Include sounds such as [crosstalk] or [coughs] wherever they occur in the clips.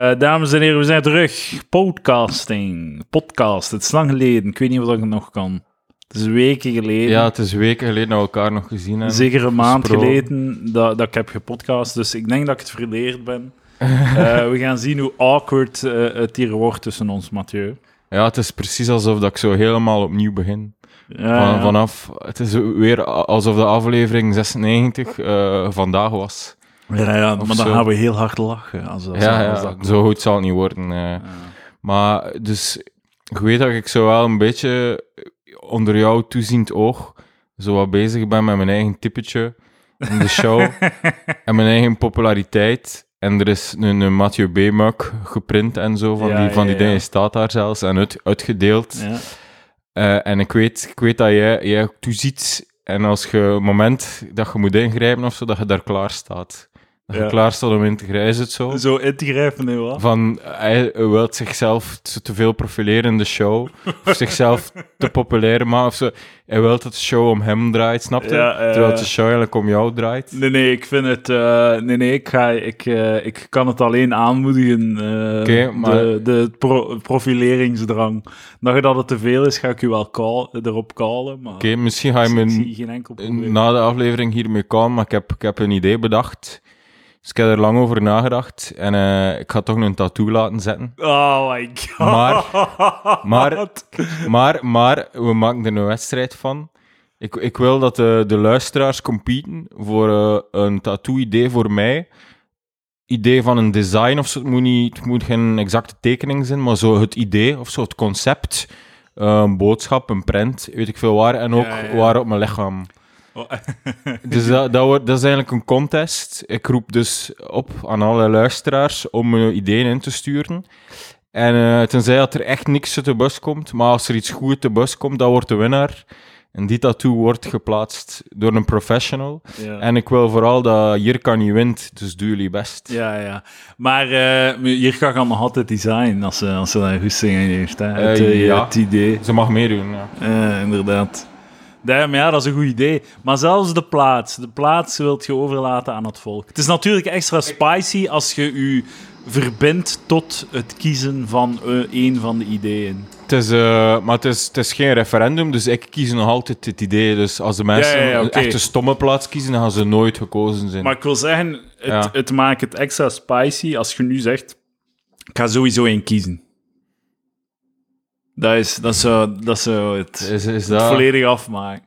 Eh, dames en heren, we zijn terug. Podcasting. Podcast. Het is lang geleden. Ik weet niet of ik het nog kan. Het is weken geleden. Ja, het is weken geleden dat we elkaar nog gezien hebben. Zeker een maand geleden dat, dat ik heb gepodcast. Dus ik denk dat ik het verleerd ben. Eh, [laughs] we gaan zien hoe awkward eh, het hier wordt tussen ons, Mathieu. Ja, het is precies alsof dat ik zo helemaal opnieuw begin. Ja, Van, vanaf, het is weer alsof de aflevering 96 eh, vandaag was. Ja, ja, maar dan zo. gaan we heel hard lachen. Als, als, ja, als dat zo goed zal het niet worden. eh. Maar dus, ik weet dat ik zo wel een beetje onder jouw toeziend oog zo wat bezig ben met mijn eigen typetje in de show [laughs] en mijn eigen populariteit. En er is een, een Mathieu B-mug geprint en zo, van Ja, die, van die ja. dingen staat daar zelfs en uit, uitgedeeld. Eh, en ik weet, ik weet dat jij, jij toeziet. En als je een moment dat je moet ingrijpen of zo, dat je daar klaar staat. Dat je Ja. klaar staat om in te grijpen, is het zo? Zo in te grijpen nu, wat? Van, hij wil zichzelf te veel profileren in de show. Of zichzelf te [laughs] populair maken. Of zo. Hij wil dat de show om hem draait, snap je? Ja, Terwijl de show eigenlijk om jou draait. Nee, nee, ik vind het... eh, nee, nee, ik, ga, ik, eh, ik kan het alleen aanmoedigen. eh, Oké, maar- De, de pro- profileringsdrang. Dat je dat het te veel is, ga ik u wel call, erop callen, maar... Oké, misschien ga je me na de aflevering hiermee komen, maar ik heb, ik heb een idee bedacht. Dus ik heb er lang over nagedacht. En eh, ik ga toch een tattoo laten zetten. Oh my god. Maar- maar- [laughs] Maar, maar we maken er een wedstrijd van. Ik, ik wil dat de, de luisteraars competen voor eh, een tattoo-idee voor mij. Idee van een design of zo. Het moet, niet, het moet geen exacte tekening zijn, maar zo het idee of zo, het concept. eh, een boodschap, een print, weet ik veel waar. En ook Ja, ja. waar op mijn lichaam. Oh. [laughs] Dus dat, dat, wordt, dat is eigenlijk een contest. Ik roep dus op aan alle luisteraars om eh, ideeën in te sturen. En eh, tenzij dat er echt niks uit de bus komt, maar als er iets goed uit de bus komt, dan wordt de winnaar. En die tattoo wordt geplaatst door een professional. ja. En ik wil vooral dat Jirka niet wint, dus doe jullie best. ja, ja. Maar eh, hier kan je nog altijd design als ze, als ze daar goesting in heeft. Hè. Het, Eh, ja. het idee. Ze mag meedoen, ja. Eh, inderdaad. Ja, maar ja, dat is een goed idee. Maar zelfs de plaats. De plaats wilt je overlaten aan het volk. Het is natuurlijk extra spicy als je je verbindt tot het kiezen van eh, een van de ideeën. Het is, eh, maar het is, het is geen referendum, dus ik kies nog altijd het idee. Dus als de mensen Ja, ja, ja, oké. een echte stomme plaats kiezen, dan gaan ze nooit gekozen zijn. Maar ik wil zeggen, het, het maakt het extra spicy als je nu zegt: ik ga sowieso één kiezen. Dat is, dat is, zo, dat is zo het, is, is het volledig afmaken.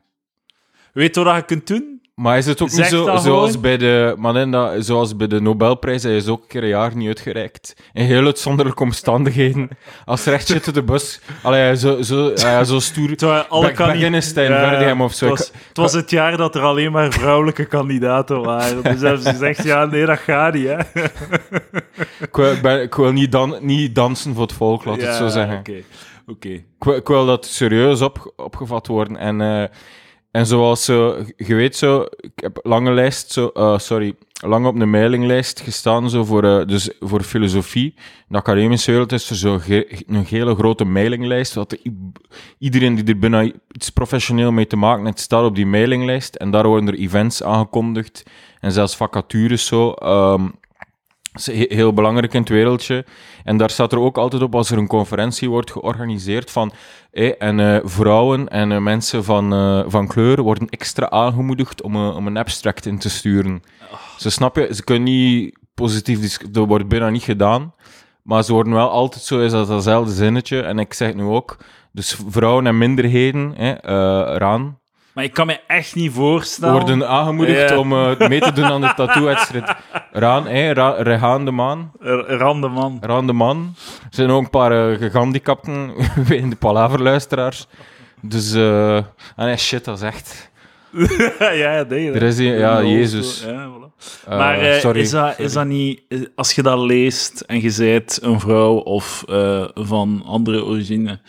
Weet je wat je kunt doen? Maar is het ook niet zo, zoals gewoon. bij, de, zoals bij de Nobelprijs, hij is ook een keer een jaar niet uitgereikt. In heel uitzonderlijke omstandigheden. Als echt zit de bus. Allee, zo, zo, zo stoer. Terwijl alle Beck- kandida- Beginnenstein, Ja, Verdegem of zo. Het was, het was het jaar dat er alleen maar vrouwelijke kandidaten waren. Dus hebben ze gezegd, ja, nee, dat gaat niet, hè. Ik wil, ik ben- ik wil niet, dan, niet dansen voor het volk, laat ja, het zo zeggen. Oké, oké. Ik, wil, dat serieus op, opgevat worden. En, eh, en zoals zo, je weet zo, ik heb lange lijst, zo, eh, sorry, lang op een mailinglijst gestaan zo voor, eh, dus voor filosofie. In de academische wereld is er zo een hele grote mailinglijst. Wat i- iedereen die er bijna iets professioneel mee te maken heeft, staat op die mailinglijst. En daar worden er events aangekondigd en zelfs vacatures zo. ehm, dat is he- heel belangrijk in het wereldje. En daar staat er ook altijd op als er een conferentie wordt georganiseerd van hé, en eh, vrouwen en eh, mensen van, eh, van kleur worden extra aangemoedigd om, een- om een abstract in te sturen. Ze snap je, ze kunnen niet positief, dat wordt bijna niet gedaan, maar ze worden wel altijd zo, is dat datzelfde zinnetje. En ik zeg het nu ook, dus vrouwen en minderheden, eh, eraan, Maar ik kan me echt niet voorstellen... worden aangemoedigd om eh, mee te doen aan de [laughs] tattoo-wedstrijd. Raan, hè, Ra- Rehaan de Maan. R- Randeman. Raan de man. Er zijn ook een paar eh, gehandicapten [laughs] in de palaverluisteraars. Dus, eh nee, shit, dat is echt. [laughs] ja, ja, nee. Er is ja, Jezus. Ja, voilà. Eh, maar eh, sorry. is, dat, is dat niet... Als je dat leest en je zijt een vrouw of van andere origine,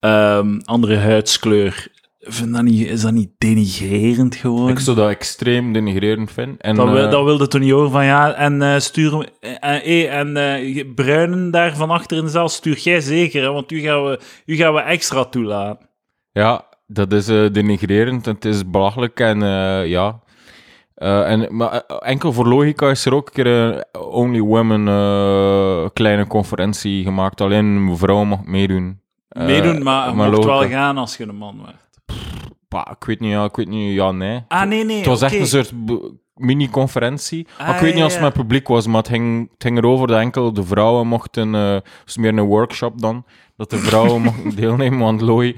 ehm, andere huidskleur, vind dat niet, is dat niet denigrerend gewoon? Ik zou dat extreem denigrerend vinden. En, Dat, wil, eh, dat wilde toch niet horen van ja, en eh stuur eh, eh, en eh, bruinen daar van achter in de zaal stuur jij zeker, hè, want u gaan we, u gaan we extra toelaten. Ja, dat is denigrerend. Het is belachelijk en ja. En, maar enkel voor logica is er ook een keer een Only Women kleine conferentie gemaakt. Alleen vrouwen mag meedoen. Meedoen, maar logica- wel gaan als je een man werd. Ik weet niet, ja, ik weet niet, ja, nee. Ah, nee, nee. Het was echt een soort mini-conferentie. Ik Ah, weet niet als het met publiek was, maar het ging, het ging erover dat enkel de vrouwen mochten... het was meer een workshop dan. Dat de vrouwen [laughs] mochten deelnemen, want Looi...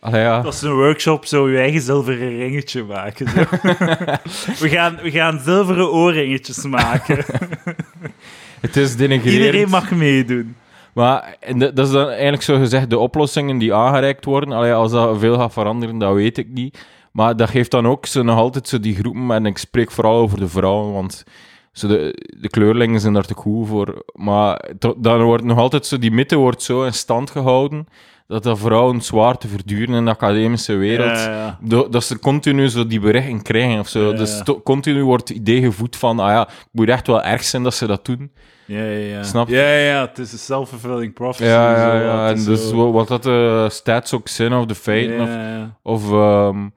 Allee, ja. Dat is een workshop, zo je eigen zilveren ringetje maken. zo. [laughs] we, gaan, we gaan zilveren oorringetjes maken. [laughs] Het is denigrerend. Iedereen mag meedoen. Maar en dat is dan eigenlijk zo gezegd de oplossingen die aangereikt worden. Allee, als dat veel gaat veranderen, dat weet ik niet. Maar dat geeft dan ook nog altijd zo die groepen, en ik spreek vooral over de vrouwen, want de, de kleurlingen zijn daar te cool voor. Maar dan wordt nog altijd zo, die mythe wordt zo in stand gehouden, dat dat vrouwen zwaar te verduren in de academische wereld. Ja, ja. Do- dat ze continu zo die berichten krijgen of zo. Dus continu wordt het idee gevoed van, ah ja, het moet echt wel erg zijn dat ze dat doen. Ja, ja, ja. Snap je? Ja, ja, ja. Het is een self-fulfilling prophecy. Ja, ja, ja. En dus zo- wat, dat de stats ook zijn, of de feiten, Ja, of, ja. of ehm,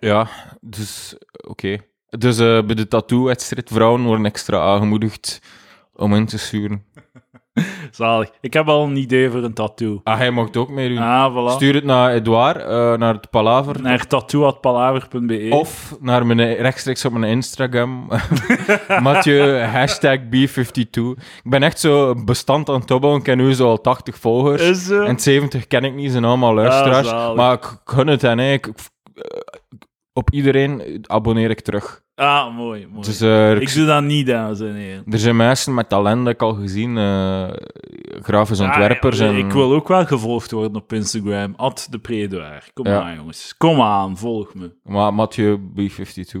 ja, dus oké. Dus eh, bij de tattoo-wedstrijd, vrouwen worden extra aangemoedigd om in te sturen. [laughs] [laughs] Zalig. Ik heb al een idee voor een tattoo. Ah, hij mocht ook meedoen. Ah, voilà. Stuur het naar Edouard, eh, naar het Palaver. Naar tattoo.palaver.be. Of naar mijn, rechtstreeks op mijn Instagram. [laughs] Mathieu, hashtag B52. Ik ben echt zo bestand aan het opbouwen. Ik ken nu zo al 80 volgers. Is? En 70 ken ik niet, ze zijn allemaal luisteraars. zalig. maar ik, gun het en. Ik, op iedereen abonneer ik terug. Ah, mooi, mooi. Dus eh, ik doe dat niet, dames en heren. er zijn mensen met talent, dat ik al gezien, eh grafisch ontwerpers. En, Ik wil ook wel gevolgd worden op Instagram. Ad de Predoir. Kom Ja. aan, jongens. Kom aan, volg me. Maar Mathieu B52.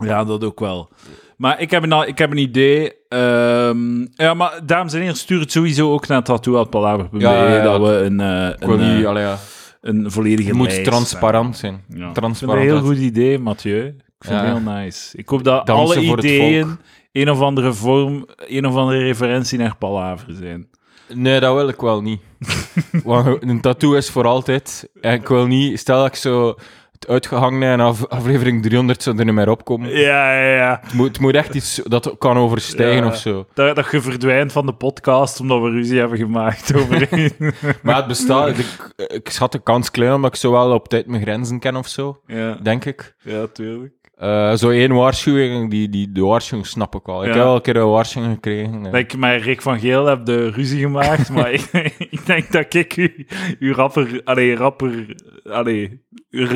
Ja, dat ook wel. Maar ik heb een, ik heb een idee. Ehm, ja, maar dames en heren, stuur het sowieso ook naar tattoo.palaver.be. Ja, dat we een, eh, Ik wil een, niet, allee, ja. een volledige Het moet lijst transparant zijn. Transparant. een heel goed idee, Mathieu. Ik vind Ja. het heel nice. Ik hoop dat Dansen alle ideeën een of andere vorm, een of andere referentie naar Palaver zijn. Nee, dat wil ik wel niet. [laughs] Want een tattoo is voor altijd. En ik wil niet, stel dat ik zo het uitgehangen en af, aflevering 300 zou er niet meer opkomen. Ja, ja, ja. Het, moet, het moet echt iets dat kan overstijgen Ja. of zo. Dat, dat je verdwijnt van de podcast omdat we ruzie hebben gemaakt over [laughs] Maar het bestaat. Ik, ik schat de kans klein omdat ik zo wel op tijd mijn grenzen ken of zo, ja, denk ik. ja, tuurlijk. Eh, zo één waarschuwing, die, die, de waarschuwing snap ik wel. Ik Ja. heb wel een keer een waarschuwing gekregen. Dat ik met Rick van Geel heb de ruzie gemaakt, maar ik, [laughs] ik denk dat ik u, u rapper, allee, rapper, allee,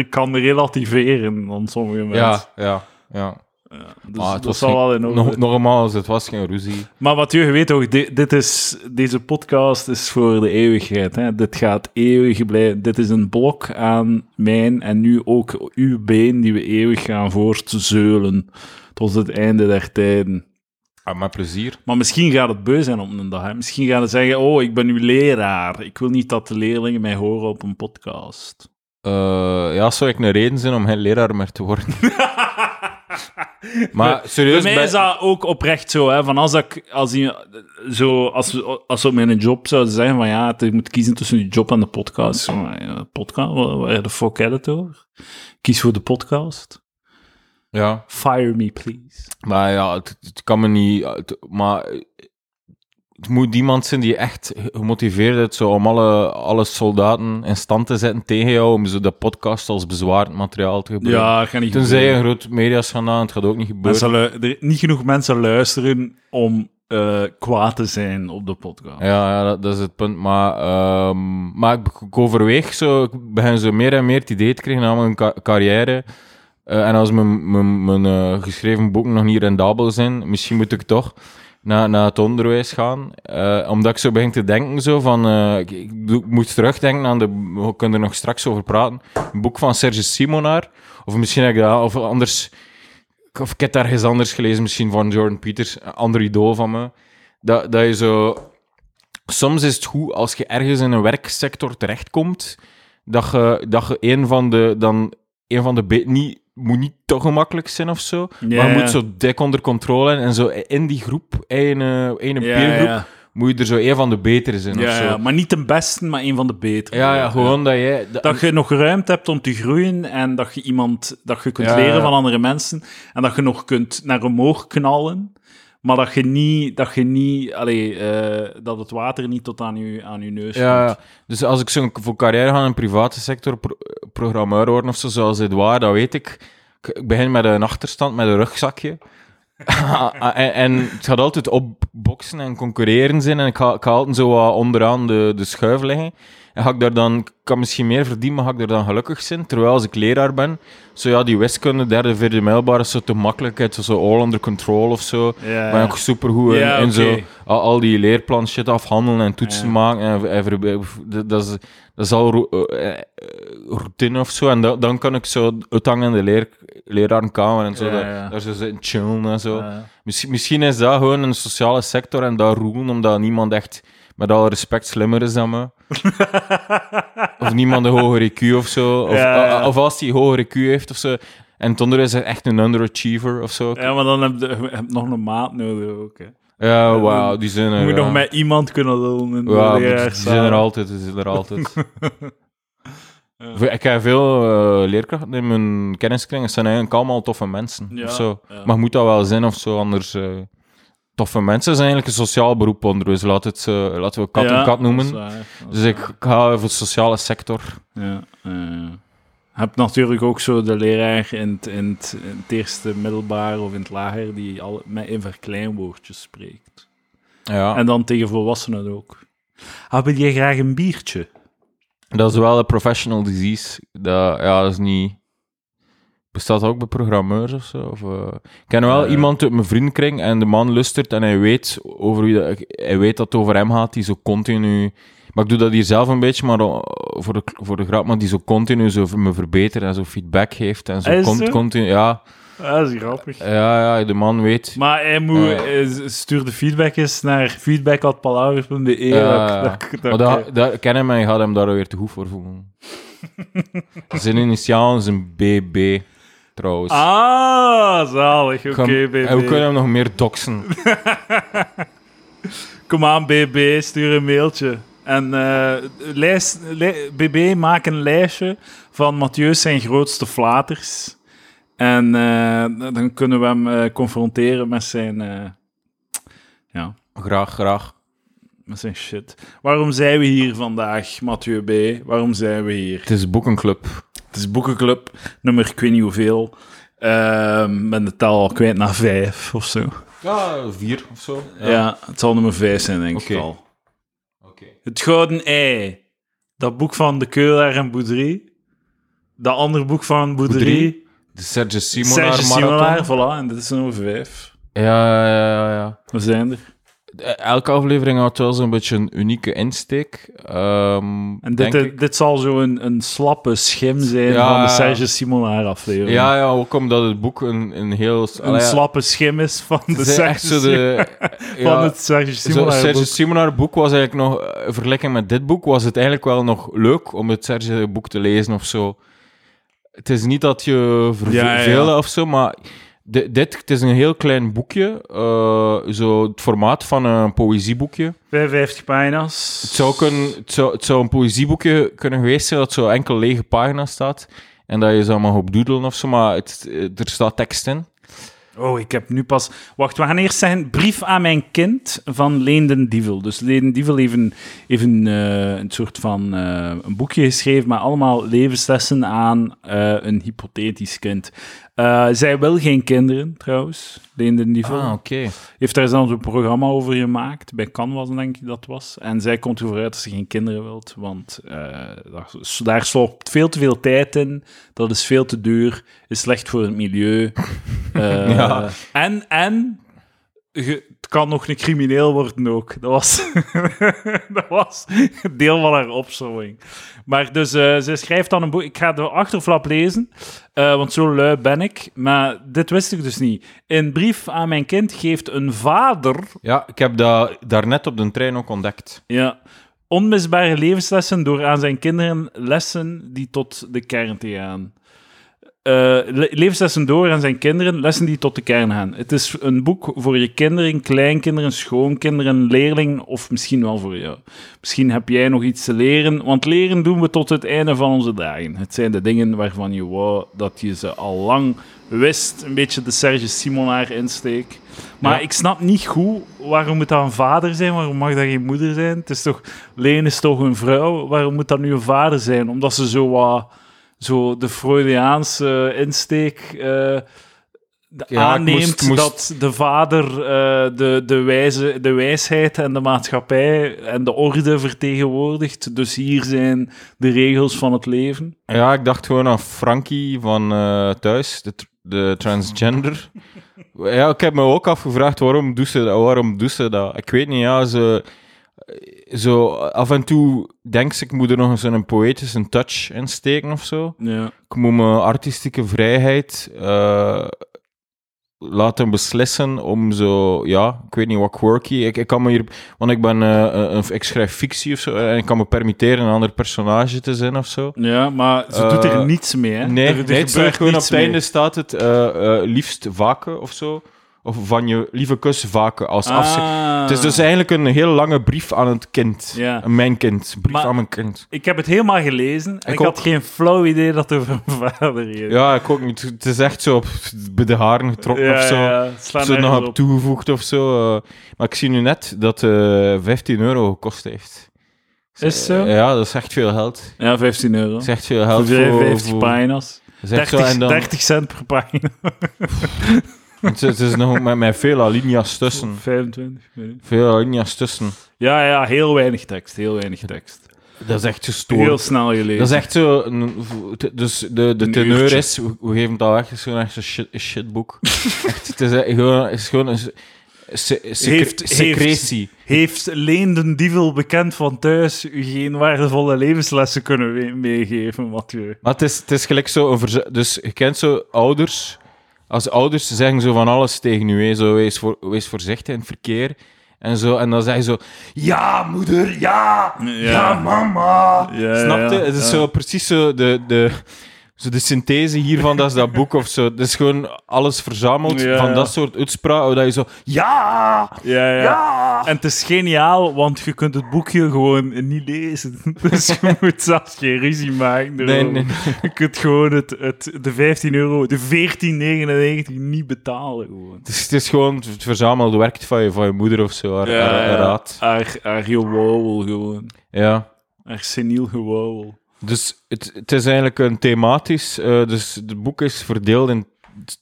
kan relativeren dan sommige mensen. ja, ja, ja. Ja, dus Maar het was geen- wel in orde. Nog, nogmaals, het was geen ruzie. Maar wat je weet toch, dit, dit is, deze podcast is voor de eeuwigheid. Hè? Dit gaat eeuwig blijven. Dit is een blok aan mijn en nu ook uw been die we eeuwig gaan voortzeulen tot het einde der tijden. Ah, met plezier. Maar misschien gaat het beu zijn op een dag. Hè? Misschien gaan ze zeggen, oh, ik ben uw leraar. Ik wil niet dat de leerlingen mij horen op een podcast. Eh, ja, zou ik een reden zijn om geen leraar meer te worden? [laughs] [laughs] maar serieus, Bij mij is dat ook oprecht zo. Hè? Van als, ik, als, die, zo, als, als ze op mijn job zouden zeggen van ja, je moet kiezen tussen je job en de podcast. Zo, ja, podcast? Waar de fuck het over? Kies voor de podcast. ja, Fire me, please. maar ja, het, het kan me niet... het- maar het moet iemand zijn die echt gemotiveerd is zo, om alle, alle soldaten in stand te zetten tegen jou, om zo de podcast als bezwaard materiaal te gebruiken. Ja, dat gaat niet je gebeuren. een groot mediaschandaal, het gaat ook niet gebeuren. Mensen lu- er, niet genoeg mensen luisteren om eh, kwaad te zijn op de podcast. Ja, ja dat, dat is het punt. Maar, ehm, maar ik, ik overweeg zo, ik begin zo meer en meer het idee te krijgen aan mijn ca- carrière. Eh, en als mijn, mijn, mijn eh, geschreven boeken nog niet rendabel zijn, misschien moet ik toch naar, naar het onderwijs gaan. Eh, omdat ik zo begin te denken zo van, eh, ik, moet terugdenken aan de, we kunnen er nog straks over praten, een boek van Serge Simonaar. Of misschien heb ik dat, of anders, of ik heb daar ergens anders gelezen, misschien van Jordan Peters, een ander van me. Dat, dat je zo soms is het goed als je ergens in een werksector terechtkomt, dat je, dat je een van de, dan, een van de niet, moet niet te gemakkelijk zijn of zo, maar je moet zo dik onder controle hebben en zo in die groep, in een, in een Ja, peergroep, moet je er zo een van de betere zijn of zo. maar niet de beste, maar een van de betere. Ja, ja, gewoon dat jij... dat- Dat je nog ruimte hebt om te groeien en dat je iemand dat je kunt leren van andere mensen en dat je nog kunt naar omhoog knallen, maar dat je niet, dat je niet, allee, eh, dat het water niet tot aan je, aan je neus Ja, komt. ja. dus als ik zo voor carrière ga in de private sector, pro- programmeur worden of zo, zoals Edouard, dat weet ik. Ik- begin met een achterstand, met een rugzakje. [laughs] en, en het gaat altijd opboksen en concurreren zijn. En ik ga, ik ga altijd zo wat onderaan de, de schuif liggen. En ga ik daar dan, kan misschien meer verdienen, maar ga ik daar dan gelukkig zijn? Terwijl als ik leraar ben, zo ja, die wiskunde, derde, vierde mijlbare, is zo te makkelijk. Het is zo all under control of zo. Ja, Ben ik supergoed in zo al, al die leerplan shit afhandelen en toetsen maken. En, en ver- dat, dat, is, dat is al eh, eh, routine of zo. En da- dan kan ik zo uithangen in de leer, lerarenkamer en zo. Ja, daar- ja. Daar zo zitten chillen en zo. Ja. Misschien, misschien is dat gewoon een sociale sector en daar roelen omdat niemand echt met alle respect slimmer is dan me. [laughs] of niemand een hoger IQ of zo. Of, Ja, ja. of als hij hoger IQ heeft of zo. En het onder is echt een underachiever of zo. Ja, maar dan heb je, je hebt nog een maat nodig ook. Hè. Ja, wauw, die zijn Je er. moet ja. nog met iemand kunnen lullen. in Ja, die zijn er altijd, die zijn er altijd. [laughs] Ik heb veel eh, leerkrachten in mijn kenniskring. Het zijn eigenlijk allemaal toffe mensen. Ja, of zo. Maar moet dat wel zijn of zo, anders... eh, toffe mensen zijn eigenlijk een sociaal beroep onder. Dus laat het, eh, laten we kat en kat noemen. waar, Dus ik, ga voor de sociale sector. Ja, je hebt natuurlijk ook zo de leraar in het, in, het, in het eerste middelbaar of in het lager die al met in verkleinwoordjes spreekt. Ja, En dan tegen volwassenen ook. Ah, wil jij graag een biertje? dat is wel een professional disease. Dat, ja, dat is niet... Bestaat dat ook bij programmeurs of zo? Of, eh, Ik ken wel Eh. iemand uit mijn vriendenkring en de man lustert en hij weet, over wie dat, hij weet dat het over hem gaat, die zo continu... Maar ik doe dat hier zelf een beetje, maar eh, voor de, voor de grap, maar die zo continu zo me verbetert en zo feedback geeft en zo, zo? continu... Ja, Ah, dat is grappig. ja, ja, de man weet... Maar hij moet, stuur de feedback eens naar feedback.palaver.be. Ja, dat- ja. dat- dat- Maar dat, ken hem en je gaat hem daar weer te goed voor voelen. [laughs] Zijn initiaal is een BB, trouwens. Ah, zalig. Oké, BB. En we kunnen hem nog meer doxen. [laughs] Kom aan, BB, stuur een mailtje. En eh, lijst, li- BB, maak een lijstje van Mathieu's zijn grootste flaters. En eh, dan kunnen we hem eh, confronteren met zijn, ja, Graag, graag. met zijn shit. Waarom zijn we hier vandaag, Mathieu B? Waarom zijn we hier? Het is boekenclub. Het is boekenclub, nummer ik weet niet hoeveel. Ehm ben de tel al kwijt naar vijf of zo. Ja, vier of zo. Ja, het zal nummer vijf zijn, denk ik al. Oké. Het Gouden Ei. Dat boek van de Keulaar en Boudry. Dat andere boek van Boudry. Boudry, De Serge Simonaar Serge. Simonaar, voilà. En dit is nummer vijf. Ja, ja, ja, ja. We zijn er. Elke aflevering had wel zo'n beetje een unieke insteek. Ehm, En dit, ik. dit zal zo een, een slappe schim zijn Ja, van de. Serge Simonaar aflevering. Ja, ja, ook omdat het boek een, een heel... Een Allee, slappe schim is van de Serge. [laughs] Van het Serge Simonaar Serge boek. Was eigenlijk nog, eh, in vergelijking met dit boek, was het eigenlijk wel nog leuk om het Serge boek te lezen of zo. Het is niet dat je verveelde ja. of zo, maar di- dit, het is een heel klein boekje, eh, zo het formaat van een poëzieboekje. 55 pagina's. Het zou, kunnen, het, zou, het zou een poëzieboekje kunnen geweest zijn dat zo enkel lege pagina's staat en dat je zo mag op doodelen of zo, maar het, eh, er staat tekst in. Oh, ik heb nu pas... Wacht, we gaan eerst zeggen... Brief aan mijn kind van Leenden Dievel. Dus Leenden Dievel heeft een, heeft een, eh, een soort van een boekje geschreven met allemaal levenslessen aan een hypothetisch kind. Eh, zij wil geen kinderen, trouwens, Leenden Dievel. Ah, oké. Heeft daar zelfs een programma over gemaakt. Bij Canvas, denk ik dat was. En zij komt ervoor uit dat ze geen kinderen wilt, want eh, daar, daar slopt veel te veel tijd in. Dat is veel te duur, is slecht voor het milieu. [laughs] Eh, Ja. En, en kan nog een crimineel worden ook. Dat was, [laughs] dat was deel van haar opzomming. Maar dus, eh, ze schrijft dan een boek. Ik ga de achterflap lezen, eh, want zo lui ben ik. Maar dit wist ik dus niet. In brief aan mijn kind geeft een vader Ja, ik heb dat daarnet op de trein ook ontdekt. ja, onmisbare levenslessen door aan zijn kinderen lessen die tot de kern te gaan. Eh, le- levenslessen door aan zijn kinderen, lessen die tot de kern gaan. Het is een boek voor je kinderen, kleinkinderen, schoonkinderen, leerling, of misschien wel voor jou. Misschien heb jij nog iets te leren, want leren doen we tot het einde van onze dagen. Het zijn de dingen waarvan je wou dat je ze al lang wist. Een beetje de Serge Simonaar insteek. Maar Ja. ik snap niet goed, waarom moet dat een vader zijn? Waarom mag dat geen moeder zijn? Het is toch, Leen is toch een vrouw? Waarom moet dat nu een vader zijn? Omdat ze zo wat, zo de Freudiaanse insteek Ja, ik aanneemt moest- moest- dat de vader eh, de, de, wijze, de wijsheid en de maatschappij en de orde vertegenwoordigt. Dus hier zijn de regels van het leven. Ja, ik dacht gewoon aan Frankie van eh, thuis, de transgender. ja, ik heb me ook afgevraagd waarom doet ze dat? Waarom doet ze dat? Ik weet niet, ja, ze, zo af en toe denk ik, ik moet er nog eens een poëtische touch in steken of zo. Ja. Ik moet mijn artistieke vrijheid eh, laten beslissen om zo, ja, ik weet niet wat quirky. Ik, ik kan me hier, want ik ben, eh, een, ik schrijf fictie of zo, en ik kan me permitteren een ander personage te zijn of zo. ja, maar ze doet er Eh, niets mee. Hè? Nee, er, er nee het gewoon op het einde staat het liefst vaken of zo. Of van je lieve kus vaken als. Ah. Het is dus eigenlijk een heel lange brief aan het kind. Ja. Mijn kind. Brief Maar- aan mijn kind. Ik heb het helemaal gelezen en ik, Ik had geen flauw idee dat het over een [laughs] vader ging. Ja, ik ook niet. Het is echt zo op, bij de haren getrokken of zo. ja, Zo nog op op. toegevoegd of zo. eh. maar ik zie nu net dat het 15 euro gekost heeft. Is zo? Eh, ja, dat is echt veel geld. Ja, 15 euro. Dat is echt veel geld. voor, 55 voor- pagina's. dat is echt 30, zo, en dan, 30 cent per pagina. Het, is- het is nog met, met veel alinea's tussen. 25. weet ik. Veel alinea's tussen. Ja, ja, heel weinig tekst. Heel weinig tekst. Dat is echt gestoord. Heel snel gelezen. Dat is echt zo. Dus de, de teneur is, we we geven het al weg, het is gewoon echt een shit, shitboek. [laughs] echt, het is gewoon, het is gewoon een se- Heeft- secretie. Heeft den Dievel bekend van thuis u geen waardevolle levenslessen kunnen meegeven, Mathieu? Maar het is, het is gelijk zo, een dus je kent zo ouders, als ouders zeggen zo van alles tegen u, hè, zo, wees, voor, wees voorzichtig in het verkeer. En, zo, en dan zeg je zo, ja moeder, ja, ja, Ja. mama. Ja, Snap je? Het is zo precies zo de, de, zo de synthese hiervan, dat is dat boek of zo. Het is gewoon alles verzameld Ja, van ja. dat soort uitspraken, dat je zo, ja, Ja, ja. ja. En het is geniaal, want je kunt het boekje gewoon niet lezen. [laughs] Dus je [laughs] moet zelfs geen ruzie maken. Nee, erover. nee, Je kunt gewoon het, het, de 15 euro, de 14,99 niet betalen. Gewoon. Het is, het is gewoon het verzamelde werk van je, van je moeder of zo, haar, haar- haar. Haar, gewoon. Ja. Haar seniel gewauwel. Dus het, het is eigenlijk een thematisch. eh, dus het boek is verdeeld in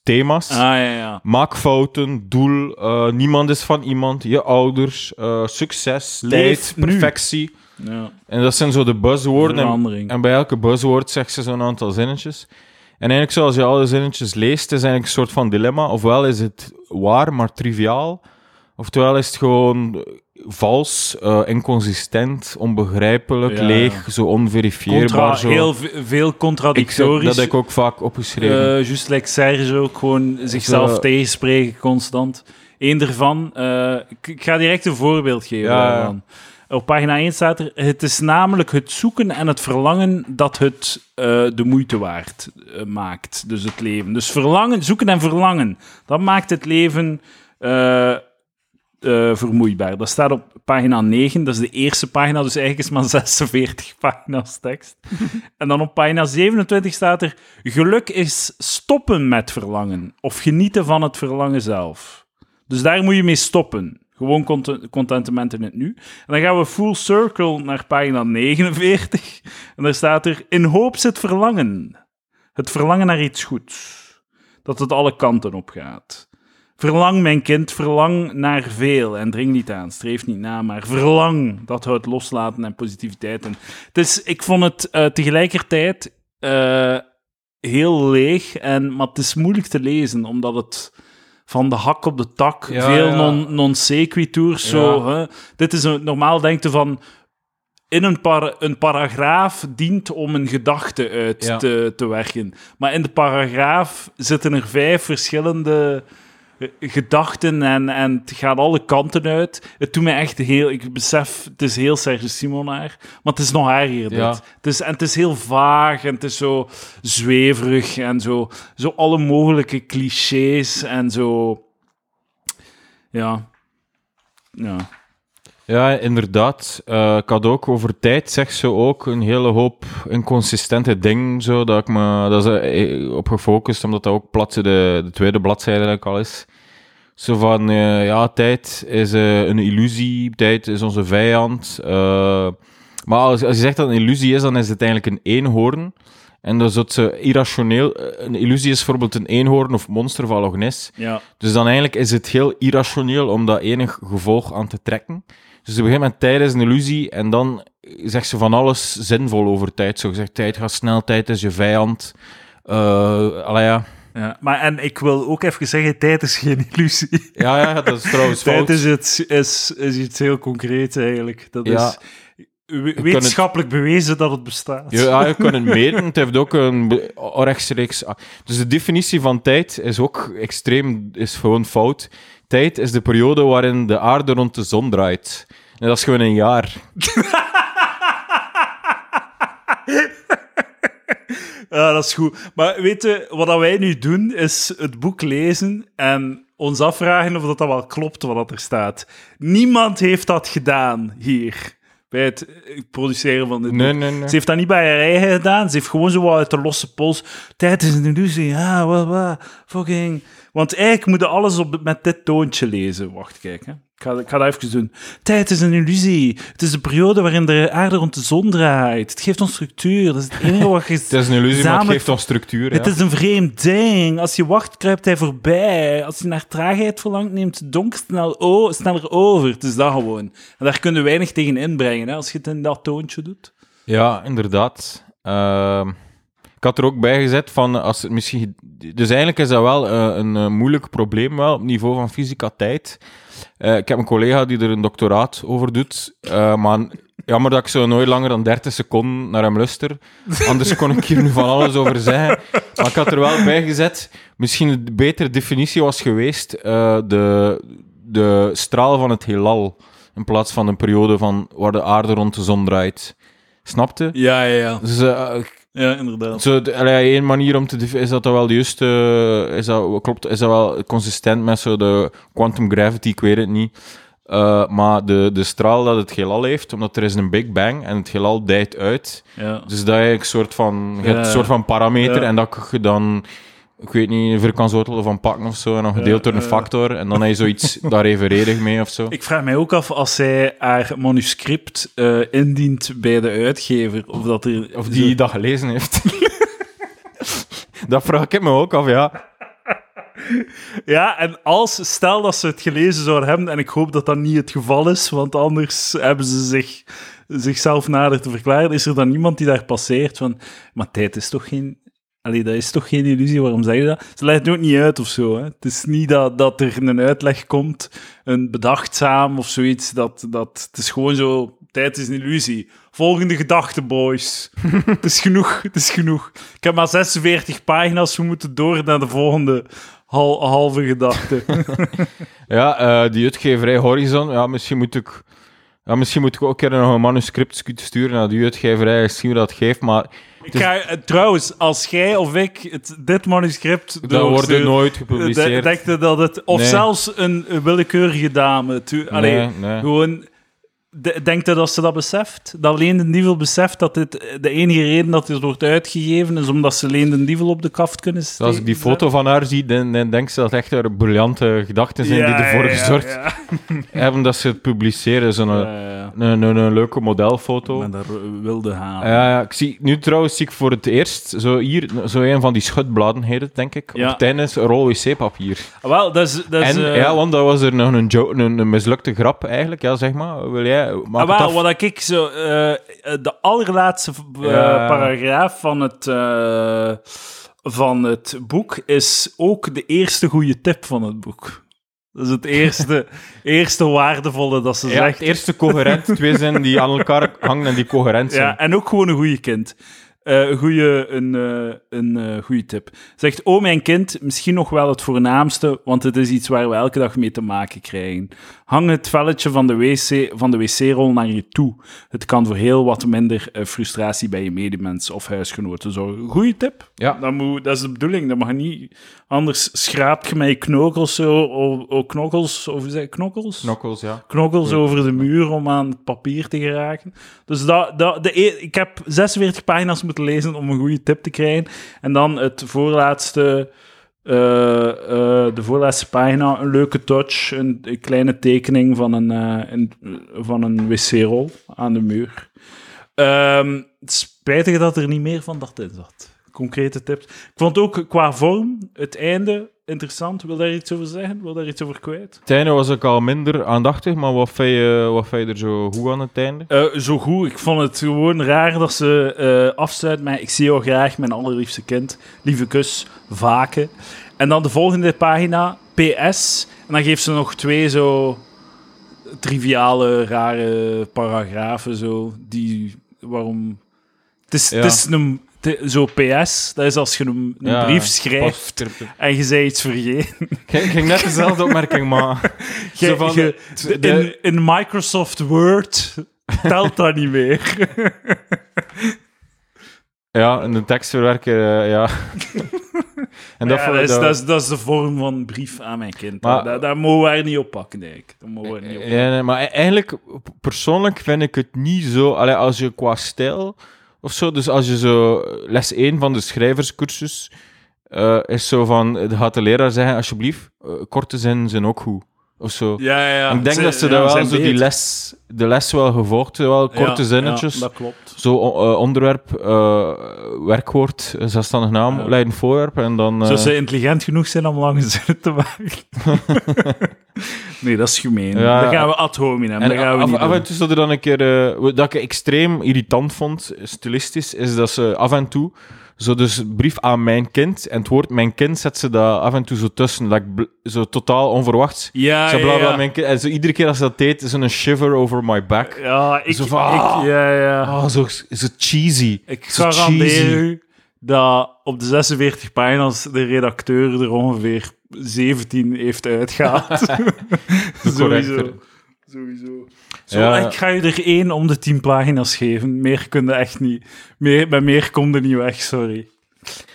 thema's. Ah, ja, ja. Maakfouten, doel, eh, niemand is van iemand, je ouders, eh, succes, tijd, perfectie. ja. En dat zijn zo de buzzwoorden. En bij elke buzzwoord zegt ze zo'n aantal zinnetjes. En eigenlijk, zoals je alle zinnetjes leest, is eigenlijk een soort van dilemma. Ofwel is het waar, maar triviaal. Oftewel is het gewoon vals, eh, inconsistent, onbegrijpelijk, Ja. leeg, zo onverifieerbaar. Contra, zo. heel ve- veel ik, contradictorisch. dat heb ik ook vaak opgeschreven. Eh, Juist like Serge ook, gewoon zichzelf tegenspreken constant. Eén daarvan, eh, ik, ik ga direct een voorbeeld geven Ja. Op pagina 1 staat er, het is namelijk het zoeken en het verlangen dat het de moeite waard maakt, dus het leven. Dus verlangen, zoeken en verlangen, dat maakt het leven eh, vermoeibaar. Dat staat op pagina 9, dat is de eerste pagina, dus eigenlijk is maar [laughs] 46 pagina's tekst. en dan op pagina 27 staat er, geluk is stoppen met verlangen, of genieten van het verlangen zelf. Dus daar moet je mee stoppen. Gewoon cont- contentement in het nu. En dan gaan we full circle naar pagina 49. En daar staat er: In hoop zit verlangen. Het verlangen naar iets goeds. Dat het alle kanten op gaat. Verlang, mijn kind, verlang naar veel. En dring niet aan, streef niet na, maar verlang. Dat houdt loslaten en positiviteit. En dus ik vond het eh, tegelijkertijd eh, heel leeg, en, maar het is moeilijk te lezen, omdat het van de hak op de tak, Ja, veel ja. non, non sequiturs, zo. Hè. Dit is een, normaal denkte van... In een, par, een paragraaf dient om een gedachte uit te, te werken. Maar in de paragraaf zitten er vijf verschillende gedachten en, en het gaat alle kanten uit. Het doet me echt heel... Ik besef, het is heel Serge Simonaar, maar het is nog erger, dit. Ja. Het is, en het is heel vaag en het is zo zweverig en zo, zo alle mogelijke clichés en zo... Ja. Ja. Ja, inderdaad. Eh, ik had ook over tijd, zegt ze ook, een hele hoop inconsistente dingen. Zo, dat ik me dat is, eh, op gefocust, omdat dat ook plat de, de tweede bladzijde eigenlijk al is. Zo van, eh, ja, tijd is eh, een illusie, tijd is onze vijand. Eh, maar als, als je zegt dat het een illusie is, dan is het eigenlijk een eenhoorn. En dat is het zo irrationeel. Een illusie is bijvoorbeeld een eenhoorn of monster van Loch Ness. Ja. Dus dan eigenlijk is het heel irrationeel om dat enig gevolg aan te trekken. Dus op een gegeven moment, tijd is een illusie en dan zegt ze van alles zinvol over tijd. Zo gezegd, tijd gaat snel, tijd is je vijand. Allee, ja. Ja. Maar en ik wil ook even zeggen, tijd is geen illusie. Ja, ja, dat is trouwens [laughs] fout. Tijd is, het, is, is iets heel concreets eigenlijk. Dat Ja. is we- wetenschappelijk bewezen dat het bestaat. Ja, je kunt het [laughs] meten. Het heeft ook een rechtstreeks... Dus de definitie van tijd is ook extreem, is gewoon fout. Tijd is de periode waarin de aarde rond de zon draait. En dat is gewoon een jaar. [laughs] Ja, dat is goed. Maar weet je, wat dat wij nu doen, is het boek lezen en ons afvragen of dat, dat wel klopt wat er staat. Niemand heeft dat gedaan hier, bij het eh, produceren van dit Nee, boek. nee, nee. Ze heeft dat niet bij haar eigen gedaan. Ze heeft gewoon zo wat uit de losse pols. Tijd is een illusie. Ja, wat, wat, fucking... Want eigenlijk moet je alles op, met dit toontje lezen. Wacht, kijk. Hè. Ik, ga, ik ga dat even doen. Tijd is een illusie. Het is de periode waarin de aarde rond de zon draait. Het geeft ons structuur. Dat is het [laughs] enige wat je... Het is een illusie, maar het geeft toch structuur. Het ja. is een vreemd ding. Als je wacht, kruipt hij voorbij. Als je naar traagheid verlangt, neemt het donker snel sneller over. Het is dat gewoon. En daar kun je weinig tegen inbrengen, hè, als je het in dat toontje doet. Ja, inderdaad. Ehm, ik had er ook bij gezet van als het misschien. Dus eigenlijk is dat wel eh, een eh, moeilijk probleem wel op niveau van fysica tijd. Eh, ik heb een collega die er een doctoraat over doet, eh, maar jammer dat ik zo nooit langer dan 30 seconden naar hem luister. Anders kon ik hier nu van alles over zeggen. Maar ik had er wel bij gezet. Misschien een betere definitie was geweest eh, de, de straal van het heelal in plaats van een periode van waar de aarde rond de zon draait. Snapte? Ja, ja, ja. Dus Ja, inderdaad. zo, de- allee, één manier om te is dat dan wel de juiste, eh, is dat, klopt, is dat wel consistent met zo de quantum gravity, ik weet het niet. Eh, maar de, de straal dat het heelal heeft, omdat er is een Big Bang en het heelal dijt uit. Ja. Dus dat je een soort van, je hebt Ja. een soort van parameter en dat je dan, ik weet niet, een vierkantswortel van pakken of zo en dan gedeeld door een factor en dan heb je zoiets [laughs] daar evenredig mee of zo. Ik vraag mij ook af, als zij haar manuscript eh, indient bij de uitgever, of dat er... Of die dat gelezen heeft. [laughs] dat vraag ik me ook af, ja. [laughs] Ja, en als, stel dat ze het gelezen zouden hebben, en ik hoop dat dat niet het geval is, want anders hebben ze zich, zichzelf nader te verklaren, is er dan niemand die daar passeert van, maar tijd is toch geen... Allee, dat is toch geen illusie, waarom zeg je dat? Ze legt het ook niet uit of zo. Hè? Het is niet dat, dat er een uitleg komt, een bedachtzaam of zoiets, dat, dat, het is gewoon zo, tijd is een illusie. Volgende gedachte, boys. [laughs] het is genoeg, het is genoeg. Ik heb maar 46 pagina's, we moeten door naar de volgende hal- halve gedachte. [laughs] Ja, eh, die uitgeverij Horizon, ja, misschien moet ik... Ja, misschien moet ik ook een keer nog een manuscript sturen naar die uitgeverij en zien hoe dat geeft, maar Ik ga, eh, trouwens, als jij of ik het, dit manuscript dat wordt doorsturen, nooit gepubliceerd. Je dat het... Of Nee. zelfs een, een willekeurige dame. Allee, nee. Gewoon... de- Denkt je dat ze dat beseft? Dat Leen de Dievel beseft dat dit de enige reden dat dit wordt uitgegeven is omdat ze Leen de Dievel op de kaft kunnen steken? Als ik die foto van haar zie, dan, dan denk ze dat echt er briljante gedachten zijn die ervoor ja, gezorgd ja. [laughs] hebben dat ze het publiceren. Zo'n Ja, ja. een, een, een leuke modelfoto. Maar daar wilde gaan. Ja, ja, ik zie, nu trouwens zie ik voor het eerst zo hier, zo een van die schutbladen heet het, denk ik. Ja. Op het einde is een rol wc-papier. Wel, dat is... Dat is En eh, ja, want dat was er nog een, joke, een, een mislukte grap eigenlijk, ja, zeg maar. Wil jij, maak Ah, wat ik zo... eh, de allerlaatste eh, Ja. paragraaf van het, eh, van het boek is ook de eerste goede tip van het boek. Dat is het [laughs] eerste, eerste waardevolle dat ze Ja, zegt. het eerste coherent, [laughs] twee zinnen die aan elkaar hangen en die coherent zijn. Ja, en ook gewoon een goede kind. Eh, een goede een, eh, een eh, goeie tip. Zegt, oh mijn kind, misschien nog wel het voornaamste, want het is iets waar we elke dag mee te maken krijgen. Hang het velletje van de, wc, van de wc-rol naar je toe. Het kan voor heel wat minder eh, frustratie bij je medemens of huisgenoten zorgen. Goeie tip. Ja. Dat, moet, dat is de bedoeling, dat mag niet... Anders schraapt je met je knokkels zo... O, o, knokkels, of zeg knokkels? Knuckles, ja. knokkels over de muur om aan het papier te geraken. Dus dat, dat, de, e- ik heb 46 pagina's moeten lezen om een goede tip te krijgen. En dan het voorlaatste, eh, eh, de voorlaatste pagina, een leuke touch, een, kleine tekening van een, eh, een, van een wc-rol aan de muur. Ehm, spijtig dat er niet meer van dat in zat. Concrete tips. Ik vond ook qua vorm het einde interessant. Wil daar iets over zeggen? Wil daar iets over kwijt? Het einde was ook al minder aandachtig, maar wat vind je, wat je er zo goed aan het einde? Eh, zo goed. Ik vond het gewoon raar dat ze eh afsluit met ik zie jou graag, mijn allerliefste kind. Lieve kus, vaken. En dan de volgende pagina, PS. En dan geeft ze nog twee zo triviale, rare paragrafen. Zo, die, waarom... Het is, Ja. het is een... te- Zo PS, dat is als je een, een Ja, brief schrijft en je zei iets vergeten. [laughs] Ik ging net dezelfde opmerking, [laughs] Zo van, de- in, in Microsoft Word telt dat niet meer. [laughs] Ja, en de tekstverwerker, eh, ja. en dat, ja, is, dat- dat, is, dat is de vorm van brief aan mijn kind. Maar- daar, daar mogen we er niet op pakken, denk ik. Daar mogen we niet op pakken. Ja, nee, maar e- eigenlijk, persoonlijk vind ik het niet zo... Allee, als je qua stijl of zo, dus als je zo... Les 1 van de schrijverscursus eh, is zo van... Gaat de leraar zeggen, alsjeblieft, eh, korte zinnen zijn ook goed. Of zo. Ja, ja, ja. ik denk Ze- dat ze daar wel zo die les, de les wel gevolgd, wel korte zinnetjes. Ja, dat klopt. Zo eh, onderwerp, eh, werkwoord, eh, zelfstandig naam, leidend voorwerp en dan... Zou ze intelligent genoeg zijn om lange zinnen te maken? [laughs] nee, dat is gemeen. Dan gaan we ad hominem. En Dat gaan we af, niet af en toe zat er dan een keer... wat ik extreem irritant vond, stilistisch, is dat ze af en toe... Zo dus brief aan mijn kind, en het woord mijn kind zet ze daar af en toe zo tussen. Like, bl- zo totaal onverwachts. Ja, zo bla bla, ja. mijn kind. En zo iedere keer als ze dat deed, is een shiver over my back. Ja, ik... Zo van, ik ah. ja, ja. Oh, zo, zo cheesy. Ik Zo garandeer cheesy. u dat op de 46 pagina's de redacteur er ongeveer 17 heeft uitgehaald. [laughs] [laughs] Sowieso. Sowieso. Zo, Ja. Ik ga je er één om de 10 pagina's geven. Meer kun je echt niet. Meer, bij meer kom je niet weg, sorry.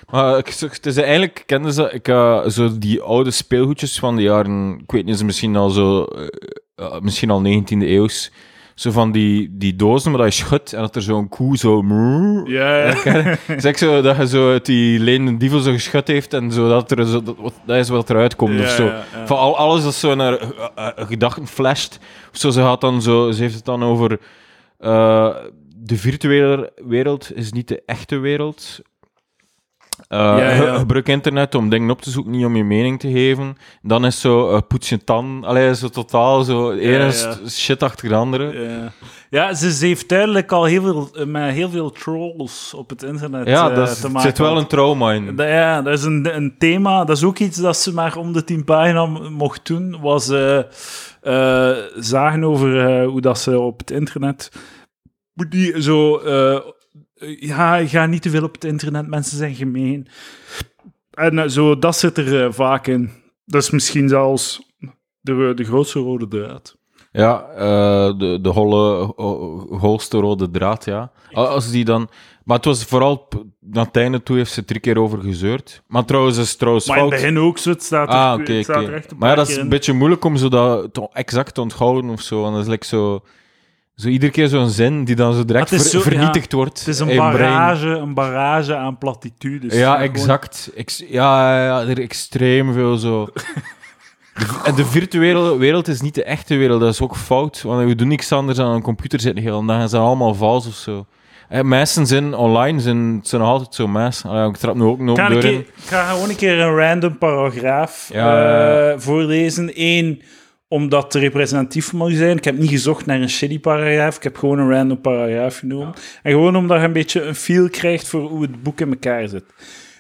Maar ik, het is eigenlijk, kenden ze, ik, eh, zo die oude speelgoedjes van de jaren, ik weet niet, ze misschien al zo, eh, eh, misschien al 19e eeuws. Zo van die, die dozen, maar dat je schudt en dat er zo'n koe zo... Ja, ja. Zeg zo dat je zo uit die lenen dievel zo geschud heeft en zo dat er zo, dat, dat is wat eruit komt Ja, of zo. ja. Van al, alles dat zo naar eh, eh, eh, gedachten flasht. Zo, ze, gaat dan zo, ze heeft het dan over... de virtuele wereld is niet de echte wereld. Ja, ja. ge- Gebruik internet om dingen op te zoeken, niet om je mening te geven. Dan is zo eh, poets je. Allee, zo totaal zo. Ja, ja. shit achter de andere. Ja, ja ze, ze heeft duidelijk al heel veel, eh, met heel veel trolls op het internet Ja, dat is, te maken. zit wel een trauma in. Dat- ja, dat is een, een thema. Dat is ook iets dat ze maar om de tien pagina mocht doen. Was zagen over hoe dat ze op het internet... Die zo... ja, ga niet te veel op het internet. Mensen zijn gemeen. En eh, zo, dat zit er eh, vaak in. Dat is misschien zelfs de, de grootste rode draad. Ja, eh, de, de holle, ho- holste rode draad, ja. Al- Als die dan... Maar het was vooral... Naar het einde toe heeft ze drie keer over gezeurd. Maar trouwens, is het trouwens Maar in het begin ook zo. Het staat er, Ah, het staat er echt een Maar ja, dat is een in. beetje moeilijk om zo dat exact te onthouden of zo. Want dat is like zo... Zo iedere keer zo'n zin die dan zo direct ver- zo- ja, vernietigd wordt. Het is een brein. barrage, een barrage aan platitudes. Ja, Gewoon- exact. Ex- ja, ja, er extreem veel zo. [laughs] De- En de virtuele wereld is niet de echte wereld, dat is ook fout. Want we doen niks anders dan aan een computer zitten dag en zijn allemaal vals of zo. En mensen zijn online, zijn, zijn nog altijd zo mes. Allee, ik trap nu ook keer, in. ik ga gewoon een keer een random paragraaf Ja. eh, voorlezen. Eén, omdat het representatief moet zijn. Ik heb niet gezocht naar een shitty paragraaf. Ik heb gewoon een random paragraaf genomen. En gewoon omdat je een beetje een feel krijgt voor hoe het boek in elkaar zit.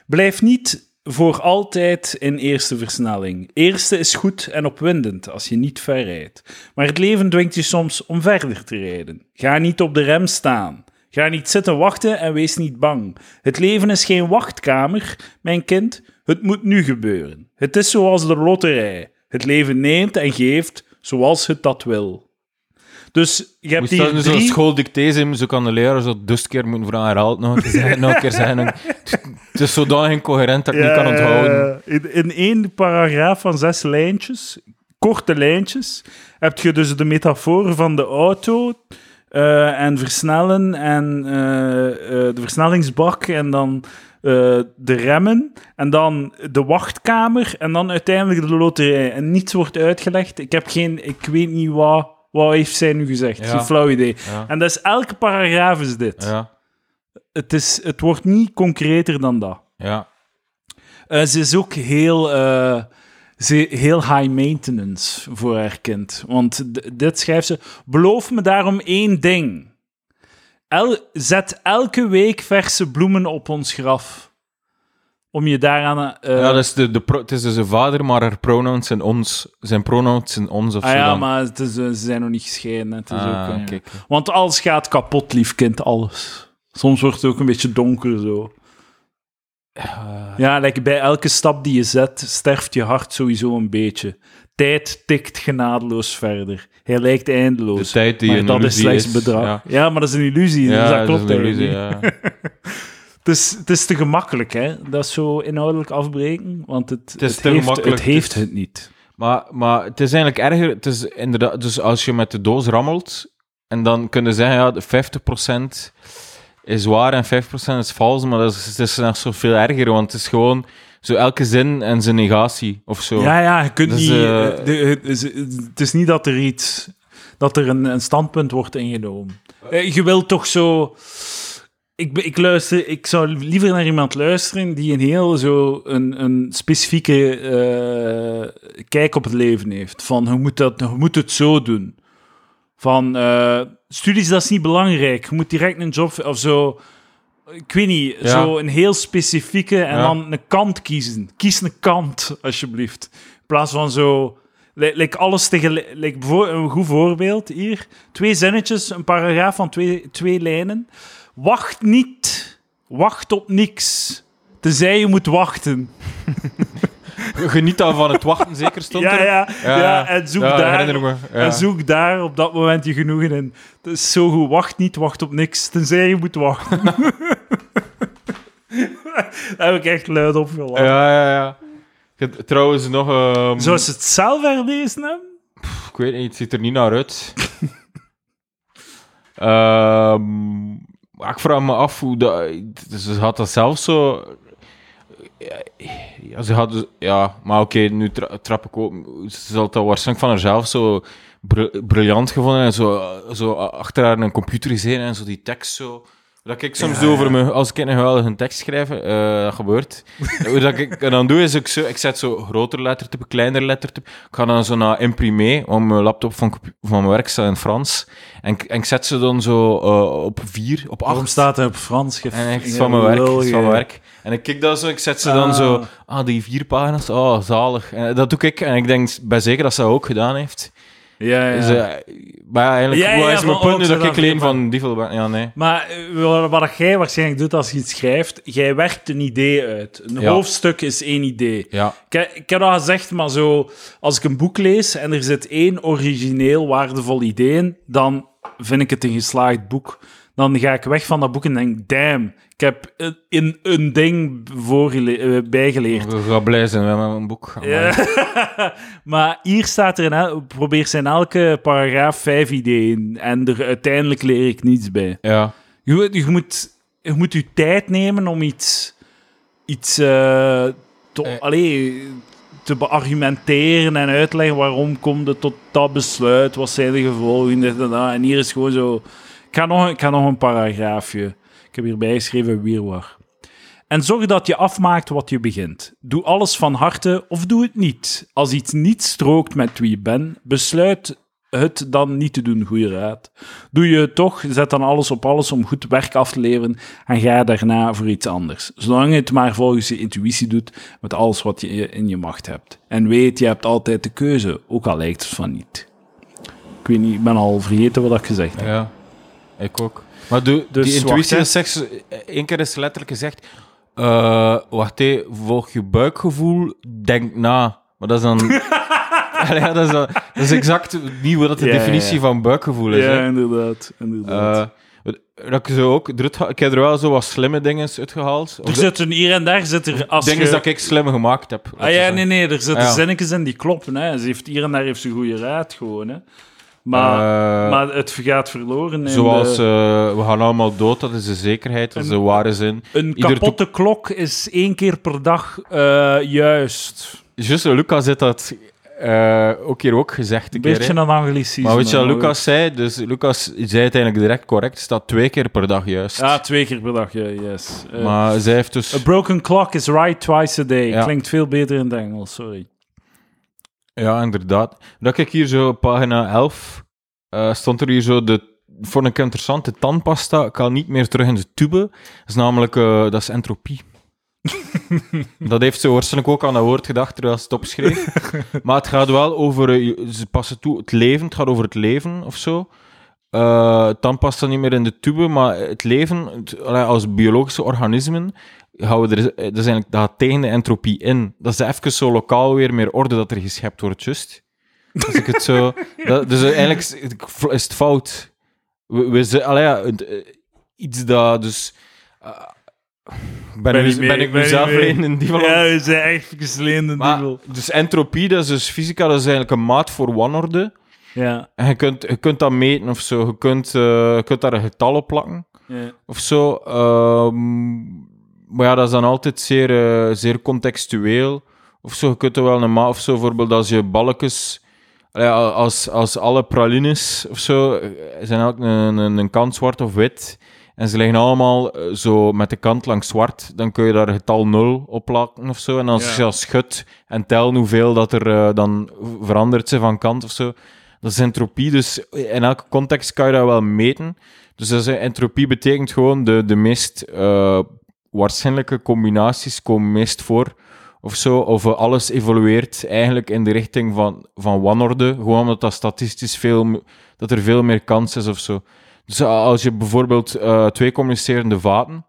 Blijf niet voor altijd in eerste versnelling. Eerste is goed en opwindend als je niet ver rijdt. Maar het leven dwingt je soms om verder te rijden. Ga niet op de rem staan. Ga niet zitten wachten en wees niet bang. Het leven is geen wachtkamer, mijn kind. Het moet nu gebeuren. Het is zoals de loterij. Het leven neemt en geeft zoals het dat wil. Dus je hebt Moest dat hier nu zo'n drie... schooldicté zijn, zo kan de leraar zo dus keer moeten vragen, herhaald nog een keer zeggen, nog een keer zeggen. [laughs] Het is zodanig incoherent dat ik niet kan onthouden. In, in één paragraaf van zes lijntjes, korte lijntjes, heb je dus de metafoor van de auto eh, en versnellen en eh, eh, de versnellingsbak en dan de remmen en dan de wachtkamer en dan uiteindelijk de loterij. En niets wordt uitgelegd. Ik heb geen, ik weet niet wat, wat heeft zij nu gezegd. Ja. Geen flauw idee. Ja. En dat is elke paragraaf is dit. Ja, Het, is, het wordt niet concreter dan dat. ja. Eh, ze is ook heel, eh, ze, heel high maintenance voor haar kind. Want dit schrijft ze. Beloof me daarom één ding. El- zet elke week verse bloemen op ons graf. Om je daaraan... eh, ja, dat is de, de pro- het is dus een vader, maar haar pronouns zijn ons. Zijn pronouns zijn ons of ah zo ja, dan. maar het is, eh, ze zijn nog niet gescheiden. Het is Ah, ook, eh. Want alles gaat kapot, lief kind, alles. Soms wordt het ook een beetje donker zo. Ja, like bij elke stap die je zet, sterft je hart sowieso een beetje. Tijd tikt genadeloos verder. Hij lijkt eindeloos. De tijd die maar dat is slechts is, bedrag. Ja. ja. maar dat is een illusie. Ja, dus dat dat klopt is een illusie, ja. [laughs] Het is, het is te gemakkelijk, hè? Dat zo inhoudelijk afbreken, want het, het, is heeft, het heeft niet. Maar, maar het is eigenlijk erger. Het is inderdaad, dus als je met de doos rammelt, en dan kun je zeggen, ja, de 50% is waar en 5% is vals, maar dat is, het is nog zoveel erger, want het is gewoon zo elke zin en zijn negatie, of zo. Ja, ja, je kunt Dus, niet... eh, eh, de- het, is, niet dat er iets... Dat er een, een standpunt wordt ingenomen. Eh, Je wilt toch zo... Ik, ik, luister, ik zou liever naar iemand luisteren die een heel zo een, een specifieke kijk op het leven heeft. Van, je moet, dat, je moet het zo doen. Van, studies, dat is niet belangrijk. Je moet direct een job... Of zo... Ik weet niet, Ja. zo een heel specifieke en Ja. dan een kant kiezen. Kies een kant, alsjeblieft. In plaats van zo... li- Like alles tegelijk... Like een goed voorbeeld hier. Twee zinnetjes, een paragraaf van twee, twee lijnen. Wacht niet. Wacht op niks. Tenzij je moet wachten. [laughs] Geniet dan van het wachten, zeker stond Ja, er. ja, ja, en zoek Ja, daar... me. Ja. En zoek daar op dat moment je genoegen in. Het is zo goed. Wacht niet, wacht op niks. Tenzij je moet wachten. [laughs] Daar heb ik echt luid op gelachen. Ja, ja, ja. Trouwens, nog... Zou ze het zelf herlezen hebben? Ik weet niet, het ziet er niet naar uit. [laughs] Maar ik vraag me af hoe dat... Ze had dat zelf zo... Ja, ze had Ja, maar oké, nu tra- trap ik ook... Ze had dat waarschijnlijk van haarzelf zo br- briljant gevonden en zo, zo achter haar een computer gezeten en zo die tekst zo... Dat ik soms doe over me, als ik een geweldige tekst schrijf, eh, dat gebeurt. [laughs] Dat ik dan doe is ik zo, ik zet zo groter lettertype, kleiner lettertype. Ik ga dan zo naar imprimé, want mijn laptop van, van mijn werk staat in Frans. En, ik- en ik zet ze dan zo eh, op vier, op Waarom acht. staat hij op Frans? En echt van mijn werk, van mijn werk. En ik kijk dat zo, ik zet ze dan Ah. zo, ah, die vier pagina's, oh, zalig. En dat doe ik, en ik denk bij zeker dat ze dat ook gedaan heeft. Ja, ja. Dus, eh, maar eigenlijk, Ja, is mijn punt nu dat ik alleen van die veel? Ja, nee. Maar eh, wat jij waarschijnlijk doet als je iets schrijft, jij werkt een idee uit. Een Ja. hoofdstuk is één idee. Ja, Ik, ik heb dat gezegd, maar zo, als ik een boek lees en er zit één origineel waardevol idee in, dan vind ik het een geslaagd boek. Dan ga ik weg van dat boek en denk, damn, ik heb een, een, een ding voorgele- eh, bijgeleerd. we gaan blij zijn met mijn boek. Ja. [laughs] maar hier staat er in probeer ze in elke paragraaf vijf ideeën en er uiteindelijk leer ik niets bij. Ja. Je, moet- je, moet, je moet je tijd nemen om iets, iets eh, te, Eh. allee, te beargumenteren en uitleggen waarom komt het tot dat besluit, wat zijn de gevolgen, dit en dat. En hier is gewoon zo... Ik ga nog, een paragraafje. Ik heb hierbij geschreven Wierwar. En zorg dat je afmaakt wat je begint. Doe alles van harte of doe het niet. Als iets niet strookt met wie je bent, besluit het dan niet te doen, goede raad. Doe je het toch, zet dan alles op alles om goed werk af te leveren en ga daarna voor iets anders. Zolang je het maar volgens je intuïtie doet, met alles wat je in je macht hebt. En weet, je hebt altijd de keuze, ook al lijkt het van niet. Ik weet niet, ik ben al vergeten wat ik gezegd heb. Ja. Ik ook. Maar Dus die wacht, intuïtie is seks... Eén keer is letterlijk gezegd... eh, wacht, hé, volg je buikgevoel, denk na. Maar dat is dan... [laughs] Allee, ja, dat, is dan- dat is exact niet wat de Ja, definitie ja. van buikgevoel is. Ja, hè. inderdaad. inderdaad. Eh, dat ik zo ook... Ik heb er wel zo wat slimme dingen uitgehaald. Er de- zitten hier en daar zit er... Als dingen je... dat ik slim gemaakt heb. Ah ja, nee, nee, er zitten Ah, ja. zinnetjes in die kloppen. Hè. Ze heeft hier en daar heeft ze goede raad gewoon. Hè. Maar, Eh, maar het gaat verloren. Zoals, de- eh, we gaan allemaal dood, dat is de zekerheid, dat is de ware zin. een ieder kapotte klok is één keer per dag eh, juist. Juist, Lucas heeft dat ook hier ook gezegd. Een keer, beetje hè. een anglicisme. Maar weet je wat Lucas zei? Dus Lucas zei uiteindelijk direct correct. Het staat twee keer per dag juist. Ja, twee keer per dag, ja, yes. Maar zij heeft dus... A broken clock is right twice a day. Ja. Klinkt veel beter in het Engels, sorry. Ja, inderdaad. Dat ik hier zo op pagina 11 eh, stond er hier zo de... Vond ik interessant, de tandpasta kan niet meer terug in de tube. Dat is namelijk... eh, dat is entropie. [laughs] dat heeft ze waarschijnlijk ook aan dat woord gedacht terwijl ze het opschreef. [laughs] maar het gaat wel over... eh, ze passen toe het leven. Het gaat over het leven of zo. Eh tandpasta niet meer in de tube, maar het leven, het- als biologische organismen, gaan we er, dat is eigenlijk dat gaat tegen de entropie in. Dat is even zo lokaal weer meer orde dat er geschept wordt, just. Als ik het zo... [laughs] Dat, dus eigenlijk is het- is het fout. We, we, ze- allee, ja, eh, iets dat dus... eh, ben, ik, mee, ben ik ben mezelf niet mee. alleen in die van Ja, we zijn echt gesleende maar, duivel. dus entropie, dat is dus fysica, dat is eigenlijk een maat voor wanorde. Ja, En je kunt, je kunt dat meten of zo. Je kunt, eh, je kunt daar een getal op plakken ja. of zo. Ehm, maar ja, dat is dan altijd zeer, eh, zeer contextueel. Of zo, je kunt er wel een maat of zo, bijvoorbeeld als je balkjes... als, als alle pralines of zo, eh, zijn elk een, een, een kant zwart of wit. En ze liggen allemaal eh, zo met de kant langs zwart. Dan kun je daar getal 0 op plakken of zo. En als je dat schudt en tel hoeveel dat er dan verandert ze van kant of zo. Dat is entropie, dus in elke context kan je dat wel meten. Dus dat is, entropie betekent gewoon de, de meest waarschijnlijke combinaties komen meest voor. Of zo, of alles evolueert eigenlijk in de richting van, van wanorde. Gewoon omdat dat statistisch veel, dat er veel meer kans is of zo. Dus eh, als je bijvoorbeeld eh, twee communicerende vaten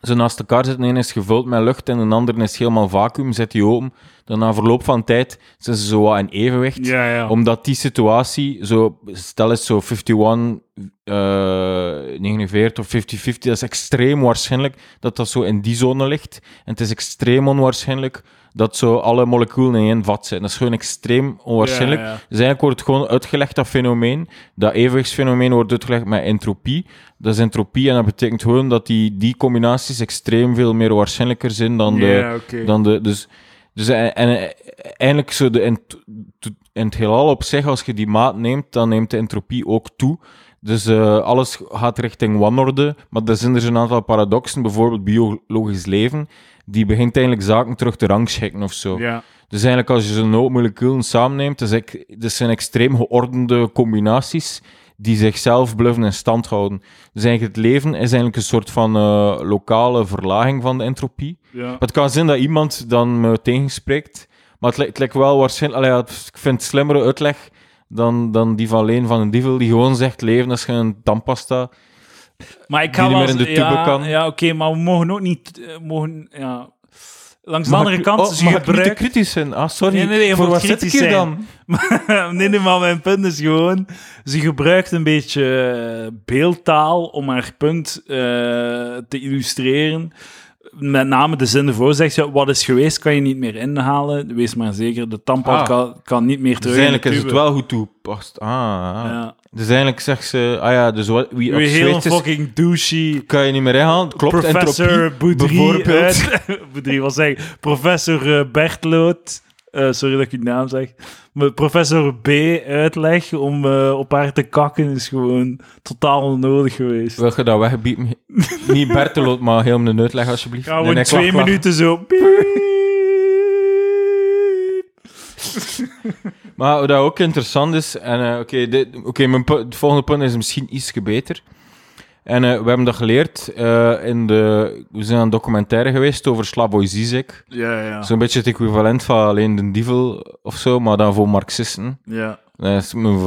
ze naast elkaar zitten, één is gevuld met lucht en de andere is helemaal vacuüm, zet die open. Dan na verloop van tijd zijn ze zo wat in evenwicht Ja, ja. omdat die situatie, zo, stel eens zo 51, eh 49 of 50-50, dat is extreem waarschijnlijk dat dat zo in die zone ligt. En het is extreem onwaarschijnlijk dat zo alle moleculen in één vat zijn. Dat is gewoon extreem onwaarschijnlijk. Ja, ja. Dus eigenlijk wordt het gewoon uitgelegd, dat fenomeen. Dat evenwichtsfenomeen wordt uitgelegd met entropie. Dat is entropie en dat betekent gewoon dat die, die combinaties extreem veel meer waarschijnlijker zijn dan de, Ja, dan de, dus, dus en, en eigenlijk zo de, in, in het heelal op zich, als je die maat neemt, dan neemt de entropie ook toe. Dus eh, alles gaat richting wanorde, maar er zijn er een aantal paradoxen, bijvoorbeeld biologisch leven, die begint eigenlijk zaken terug te rangschikken of zo. Ja. Dus eigenlijk als je zo'n hoop moleculen samenneemt, echt- dat zijn extreem geordende combinaties die zichzelf blijven in stand houden. Dus eigenlijk het leven is eigenlijk een soort van eh, lokale verlaging van de entropie. ja. Het kan zijn dat iemand dan me tegenspreekt. Maar het, li- het lijkt wel waarschijnlijk... Allee, ik vind het slimmere uitleg dan, dan die van Leen van een Dievel, die gewoon zegt leven is geen tandpasta. Maar ik Die ga niet wel... meer in de tube ja, kan. Ja, oké, maar we mogen ook niet... eh, mogen, ja. Langs de Mag andere ik- kant, oh, ze mag ik niet te kritisch zijn? Ah, sorry. Nee, nee, nee, je Voor wat zit ik hier dan? [laughs] nee, nee, maar mijn punt is gewoon... Ze gebruikt een beetje eh, beeldtaal om haar punt eh, te illustreren. Met name de zin ervoor zegt ze, wat is geweest kan je niet meer inhalen. Wees maar zeker, de tampon Ah. kan, kan niet meer Dus terug in de eigenlijk is het wel goed toepast. Ah, ah. Ja. Dus eigenlijk zegt ze... Ah ja, dus wat, wie Weer heel is, fucking douchey... kan je niet meer inhalen. Klopt, Professor Boudry bijvoorbeeld. [laughs] Boudry, wat zeg ik? Professor eh, Eh, sorry dat ik je naam zeg. Maar professor B uitleg om eh, op haar te kakken is gewoon totaal onnodig geweest. Wil je dat wegbieden? niet Berteloot, maar heel een uitleg alsjeblieft. Gaan we in twee minuten zo... [laughs] Maar wat ook interessant is, en eh, oké, mijn het volgende punt is misschien iets beter. En eh, we hebben dat geleerd eh, in de... We zijn aan een documentaire geweest over Slavoj Zizek. Ja, ja. Zo'n beetje het equivalent van alleen de dievel of zo, maar dan voor marxisten. ja. Nee, is mijn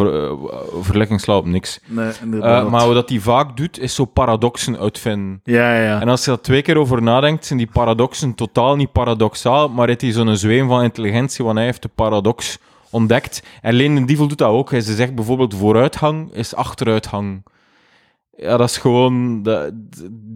ver, slaat op niks. Nee, inderdaad. Uh, maar wat hij vaak doet, is zo paradoxen uitvinden. Ja, ja. En als je dat twee keer over nadenkt, zijn die paradoxen totaal niet paradoxaal, maar heeft hij zo'n zweem van intelligentie, want hij heeft de paradox ontdekt. En Leen Dievel doet dat ook. Hij zegt bijvoorbeeld vooruitgang is achteruitgang. Ja, dat is gewoon... Dat,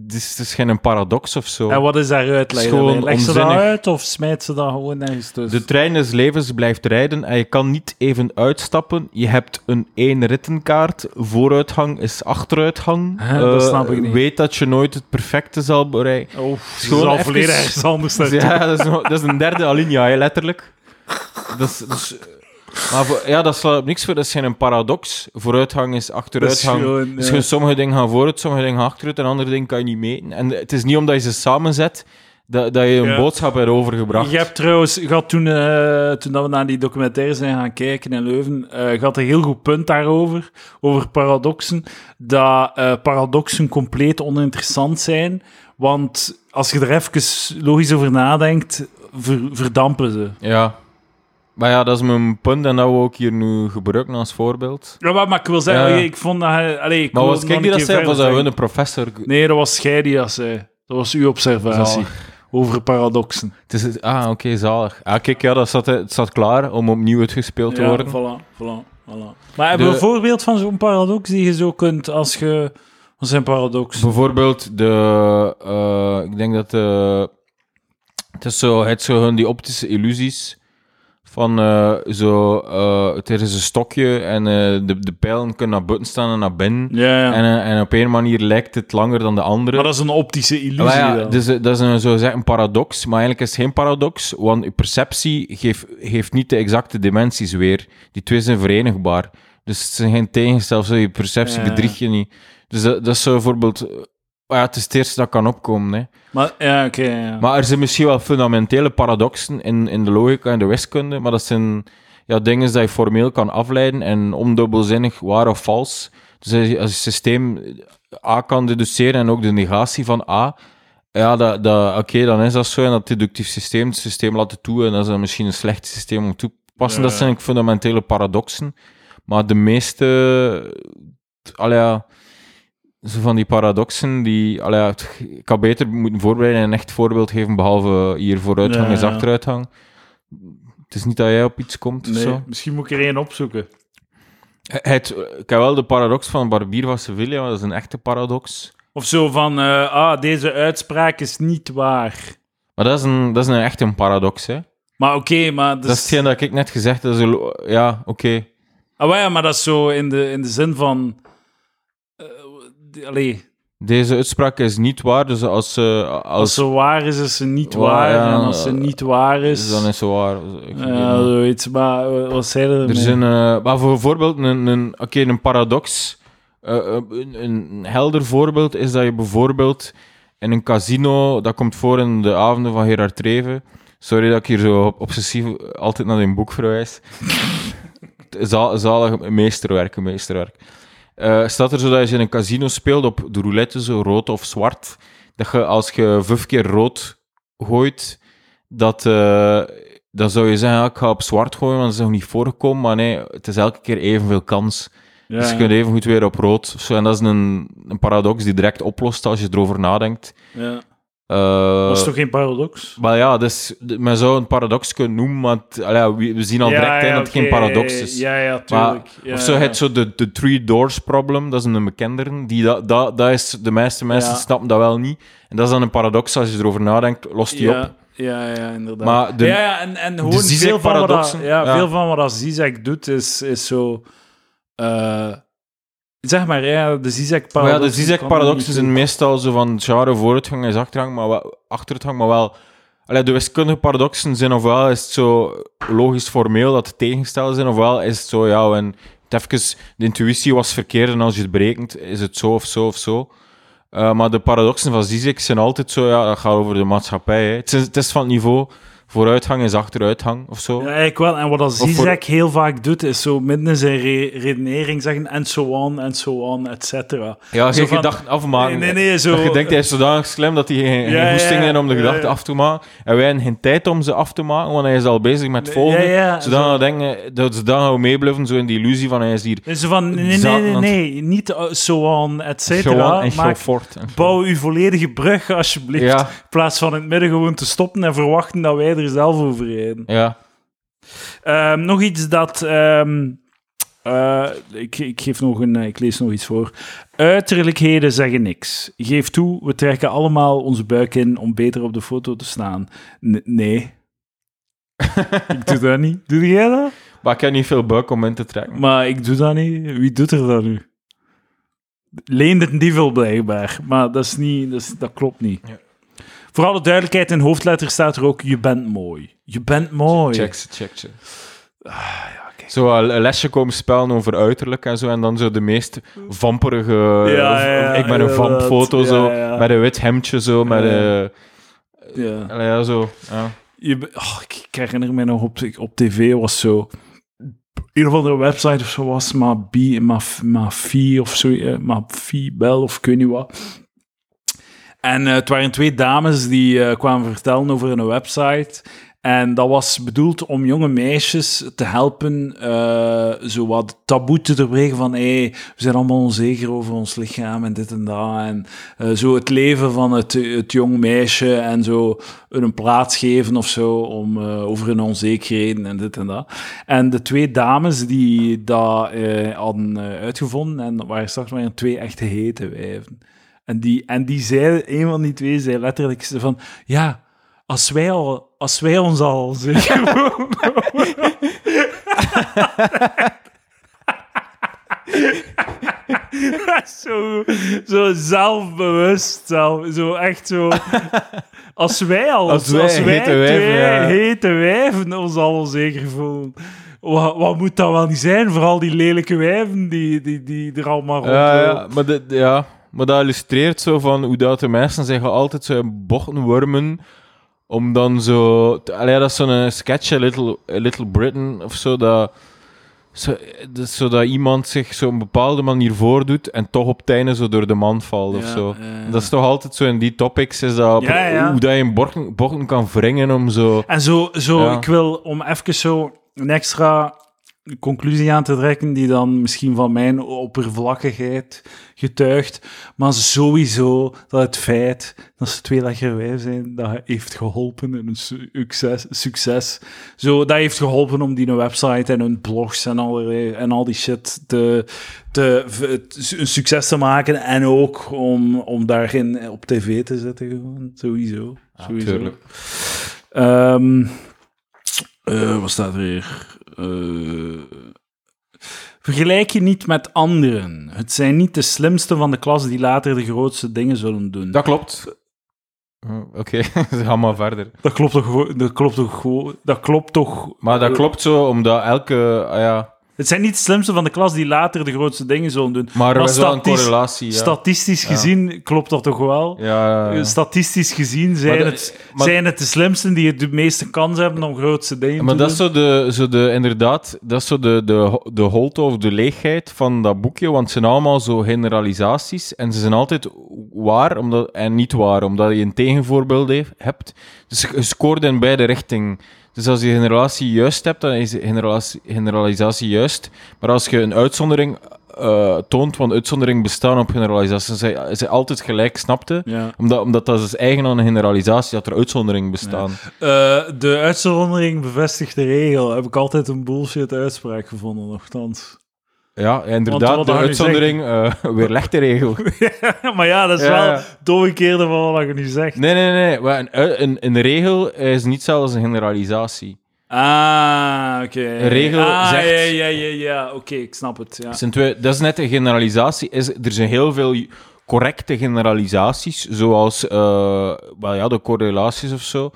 het, is, het is geen paradox of zo. En wat is daaruit? Is gewoon Leg ze dat uit of smijt ze dat gewoon nergens tussen? De trein des levens blijft rijden en je kan niet even uitstappen. Je hebt een één rittenkaart. Vooruitgang is achteruitgang. Hè, dat Eh, snap ik niet. Weet dat je nooit het perfecte zal bereiken. Oh, is even- volledig ergens anders. [laughs] Ja, dat is, nog- dat is een derde alinea, letterlijk. Dat is, dat is- maar voor- ja, dat slaat op niks voor. Dat is geen paradox. Vooruitgang is Dat is achteruitgang. gewoon, Dus ja. sommige dingen gaan vooruit, sommige dingen gaan achteruit en andere dingen kan je niet meten. En het is niet omdat je ze samenzet dat, dat je een Ja. boodschap hebt overgebracht. Je hebt trouwens, je had toen, eh, toen dat we naar die documentaire zijn gaan kijken in Leuven, je had een heel goed punt daarover, over paradoxen, dat eh, paradoxen compleet oninteressant zijn, want als je er even logisch over nadenkt, ver- verdampen ze. Ja. Maar ja, dat is mijn punt en dat we ook hier nu gebruiken als voorbeeld. Ja, maar, maar ik wil zeggen, Ja. ik vond dat... hij- Allee, ik Maar was die dat zei? Of was dat een professor? Nee, dat was jij die dat zei. Dat was uw observatie Zalig. over paradoxen. Het is, ah, oké, zalig. Ah, kijk, ja, dat staat, het staat klaar om opnieuw uitgespeeld te Ja, worden. voilà, voilà, voilà. Maar hebben we een voorbeeld van zo'n paradox die je zo kunt als je... Wat zijn paradoxen? Bijvoorbeeld de... eh, ik denk dat de... Het is zo, het zo hun die optische illusies van eh, zo... eh, het is een stokje en eh, de, de pijlen kunnen naar buiten staan en naar binnen. Ja, ja. En, en op een manier lijkt het langer dan de andere. maar dat is een optische illusie Maar ja, dan. dus, dat is een, zo zeggen, een paradox, maar eigenlijk is het geen paradox, want je perceptie geeft, geeft niet de exacte dimensies weer. Die twee zijn verenigbaar. Dus het zijn geen tegenstel, zo, je perceptie bedriegt je niet. Dus dat, dat is zo bijvoorbeeld... Ja, het is het eerste dat kan opkomen. Hè. Maar, ja, oké, ja. Maar er zijn misschien wel fundamentele paradoxen in, in de logica en de wiskunde, maar dat zijn ja, dingen die je formeel kan afleiden en ondubbelzinnig waar of vals. Dus als je, als je systeem A kan deduceren en ook de negatie van A, ja, dat, dat, oké, dan is dat zo. En dat deductief systeem, het systeem laat het toe en dat is dan misschien een slecht systeem om toe te passen. Ja. Dat zijn fundamentele paradoxen. Maar de meeste, allee, ja, zo van die paradoxen, die, allee, ik had beter moeten voorbereiden en een echt voorbeeld geven, behalve hier vooruitgang Ja, is achteruitgang. Het is niet dat jij op iets komt of zo. misschien moet ik er één opzoeken. Het, ik heb wel de paradox van Barbier van Sevilla, maar dat is een echte paradox. Of zo van, eh, ah, deze uitspraak is niet waar. Maar dat is een, dat is een echt een paradox, hè. Maar oké, maar... Dus, Dat is hetgeen dat ik net gezegd heb. Ja, oké. Ah, maar ja, maar dat is zo in de, in de zin van... eh, allee, Deze uitspraak is niet waar, dus als ze... als Als, ze waar is, is ze niet Waar, ja, en als ze eh, niet waar is... dan is ze waar. Zoiets. Maar eh, wat zei er Er zijn, eh, maar voor bijvoorbeeld een, een, oké, een paradox. eh, eh, een, een helder voorbeeld is dat je bijvoorbeeld in een casino, dat komt voor in de avonden van Gerard Treven. Sorry dat ik hier zo obsessief altijd naar [laughs] een boek verwijs. Zal- Zalig meesterwerk, meesterwerk. Eh, staat er zo dat je in een casino speelt op de roulette, zo rood of zwart, dat je als je vijf keer rood gooit, dat, eh, dan zou je zeggen, ja, ik ga op zwart gooien, want dat is nog niet voorgekomen, maar nee, het is elke keer evenveel kans. Ja, Dus je kunt even goed weer op rood. en dat is een, een paradox die direct oplost als je erover nadenkt. ja. Eh, Dat is toch geen paradox? Maar ja, dus, men zou een paradox kunnen noemen, maar allee, ja, we, we zien al direct in dat het geen paradox is. Ja, ja, Maar- tuurlijk. Ja, of zo, het zo de, de Three Doors Problem, dat is een bekendere. Die, dat, dat, dat is, de meeste mensen snappen dat wel niet. En dat is dan een paradox, als je erover nadenkt, lost die op. Ja, ja, inderdaad. Maar de- ja, ja, en, en gewoon veel van, wat ja, veel van wat Zizek doet, is, is zo... eh, zeg maar, ja, de Zizek-paradox... Ja, de Zizek-paradoxen zijn meestal zo van genre vooruitgang is achteruitgang, maar wel, achteruitgang, maar wel... Allee, de wiskundige paradoxen zijn ofwel is het zo logisch formeel dat het tegenstellen zijn, ofwel is het zo, ja, en even, de intuïtie was verkeerd en als je het berekent, is het zo of zo of zo. Eh, maar de paradoxen van Zizek zijn altijd zo, ja, dat gaat over de maatschappij. Hè. Het, is, het is van het niveau vooruitgang is achteruitgang of zo. Ja, eigenlijk wel. En wat voor- Zizek heel vaak doet, is zo midden in zijn re- redenering zeggen en so on, en so on, et cetera. Ja, Zo geen gedachten afmaken. Nee, nee, nee, zo... Je denkt, hij is zodanig slim dat hij geen, Ja, goesting heeft om de gedachten af te maken. En wij hebben geen tijd om ze af te maken, want hij is al bezig met het volgende. Zodat zo. we denken, dat ze dan gaan we meeblijven, zo in die illusie van hij is hier Dus van, nee, nee, nee, nee, niet uh, so on, et cetera. en maar bouw uw volledige brug, alsjeblieft. Ja, In plaats van in het midden gewoon te stoppen en verwachten dat wij er zelf overrijden. ja. Ehm, nog iets dat. ehm, eh, ik, ik, geef nog een, ik lees nog iets voor. Uiterlijkheden zeggen niks. Geef toe, we trekken allemaal onze buik in om beter op de foto te staan. N- nee. [laughs] ik doe dat niet. Doe jij dat? Maar ik heb niet veel buik om in te trekken. Maar ik doe dat niet. Wie doet er dat nu? Leent het dievel blijkbaar. Maar dat, is niet, dat, is- dat klopt niet. Ja. Voor alle duidelijkheid, in hoofdletter staat er ook: Je bent mooi. Je bent mooi. Check ze, check ze. Ah, ja, kijk. Zo een een lesje komen spelen over uiterlijk en zo. En dan zo de meest vamperige... Ja, ja, ja, ik ben een vampfoto zo. Met een wit hemdje zo. Met Ja. een... Zo. Je, oh, ik, herinner me nog op, op tv was zo. Een of andere website of zo was, maar B, maar, maar of zo, eh, maar Bel of ik weet niet wat. En eh, het waren twee dames die eh, kwamen vertellen over een website. En dat was bedoeld om jonge meisjes te helpen, eh zo wat taboe te doorbreken van hey, we zijn allemaal onzeker over ons lichaam en dit en dat. En zo het leven van het, het jong meisje en zo een plaats geven of zo om, over hun onzekerheden en dit en dat. En de twee dames die dat hadden uitgevonden, en waren straks maar twee echte hete wijven. En die, en die zei, een van die twee zei letterlijk van, ja, als wij, al, als wij ons al zeker [laughs] [laughs] zo, zo zelfbewust, zelf, zo echt zo. Als wij al, Als als wij wij, hete wijven, twee ja. hete wijven ons al onzeker voelen. Wat, wat moet dat wel niet zijn? Vooral die lelijke wijven die, die, die er allemaal rond Ja, ja, maar, dat- ja, maar dat illustreert zo van hoe dat de mensen zich altijd zo in bochten wormen om dan zo... te- Allee, dat is zo'n sketch, A Little, A Little Britain of zo, dat, zo, dat, is zo dat iemand zich zo op een bepaalde manier voordoet en toch op einde zo door de man valt of Ja, zo. Dat is toch altijd zo in die topics, is dat Ja, ja. hoe dat je in bochten, bochten kan wringen om zo... En zo, zo ik wil om even zo een extra conclusie aan te trekken, die dan misschien van mijn oppervlakkigheid getuigt, maar sowieso dat het feit dat ze twee lekkere wijven zijn, dat heeft geholpen in hun su- succes. succes. Zo, dat heeft geholpen om die website en hun blogs en al, en al die shit te, te, een succes te maken en ook om, om daarin op tv te zetten gewoon, sowieso. sowieso. Ehm, eh, wat staat er hier? Eh, vergelijk je niet met anderen. Het zijn niet de slimste van de klas die later de grootste dingen zullen doen. Dat klopt. Oh, Oké, [laughs] ga maar verder. Dat klopt toch gewoon- Dat klopt toch Dat klopt toch... Maar dat eh, klopt zo, omdat elke... ah ja, Het zijn niet de slimste van de klas die later de grootste dingen zullen doen. maar er Maar is wel een statistisch- correlatie. Ja. Statistisch Ja. gezien klopt dat toch wel? ja, ja, ja. Statistisch gezien zijn, de- het, maar- zijn het de slimsten die het de meeste kans hebben om grootste dingen Maar te dat is doen. zo de, zo de, inderdaad, dat is zo de, de, de holte of de leegheid van dat boekje, want het zijn allemaal zo generalisaties en ze zijn altijd waar omdat, en niet waar, omdat je een tegenvoorbeeld heeft, hebt. Dus je scoort in beide richtingen. Dus als je generatie juist hebt, dan is generalisatie, generalisatie juist. Maar als je een uitzondering eh, toont, want uitzondering bestaan op generalisatie, zijn ze altijd gelijk, snapte? Ja. Omdat, omdat dat is eigen aan een generalisatie, dat er uitzonderingen bestaan. Eh, de uitzondering bevestigt de regel. Heb ik altijd een bullshit uitspraak gevonden, nogthans. Ja, inderdaad, de uitzondering uh, weer legt de regel. [laughs] maar ja, dat is Ja, wel het omgekeerde van wat je nu zegt. Nee, nee, nee. maar Een, een, een regel is niet zelfs een generalisatie. Ah, oké. Een regel ah, zegt- Ja, ja, ja, ja. Oké, ik snap het. Ja. Zijn twee, dat is net een generalisatie. Is, er zijn heel veel correcte generalisaties, zoals uh, wel, ja, de correlaties of zo.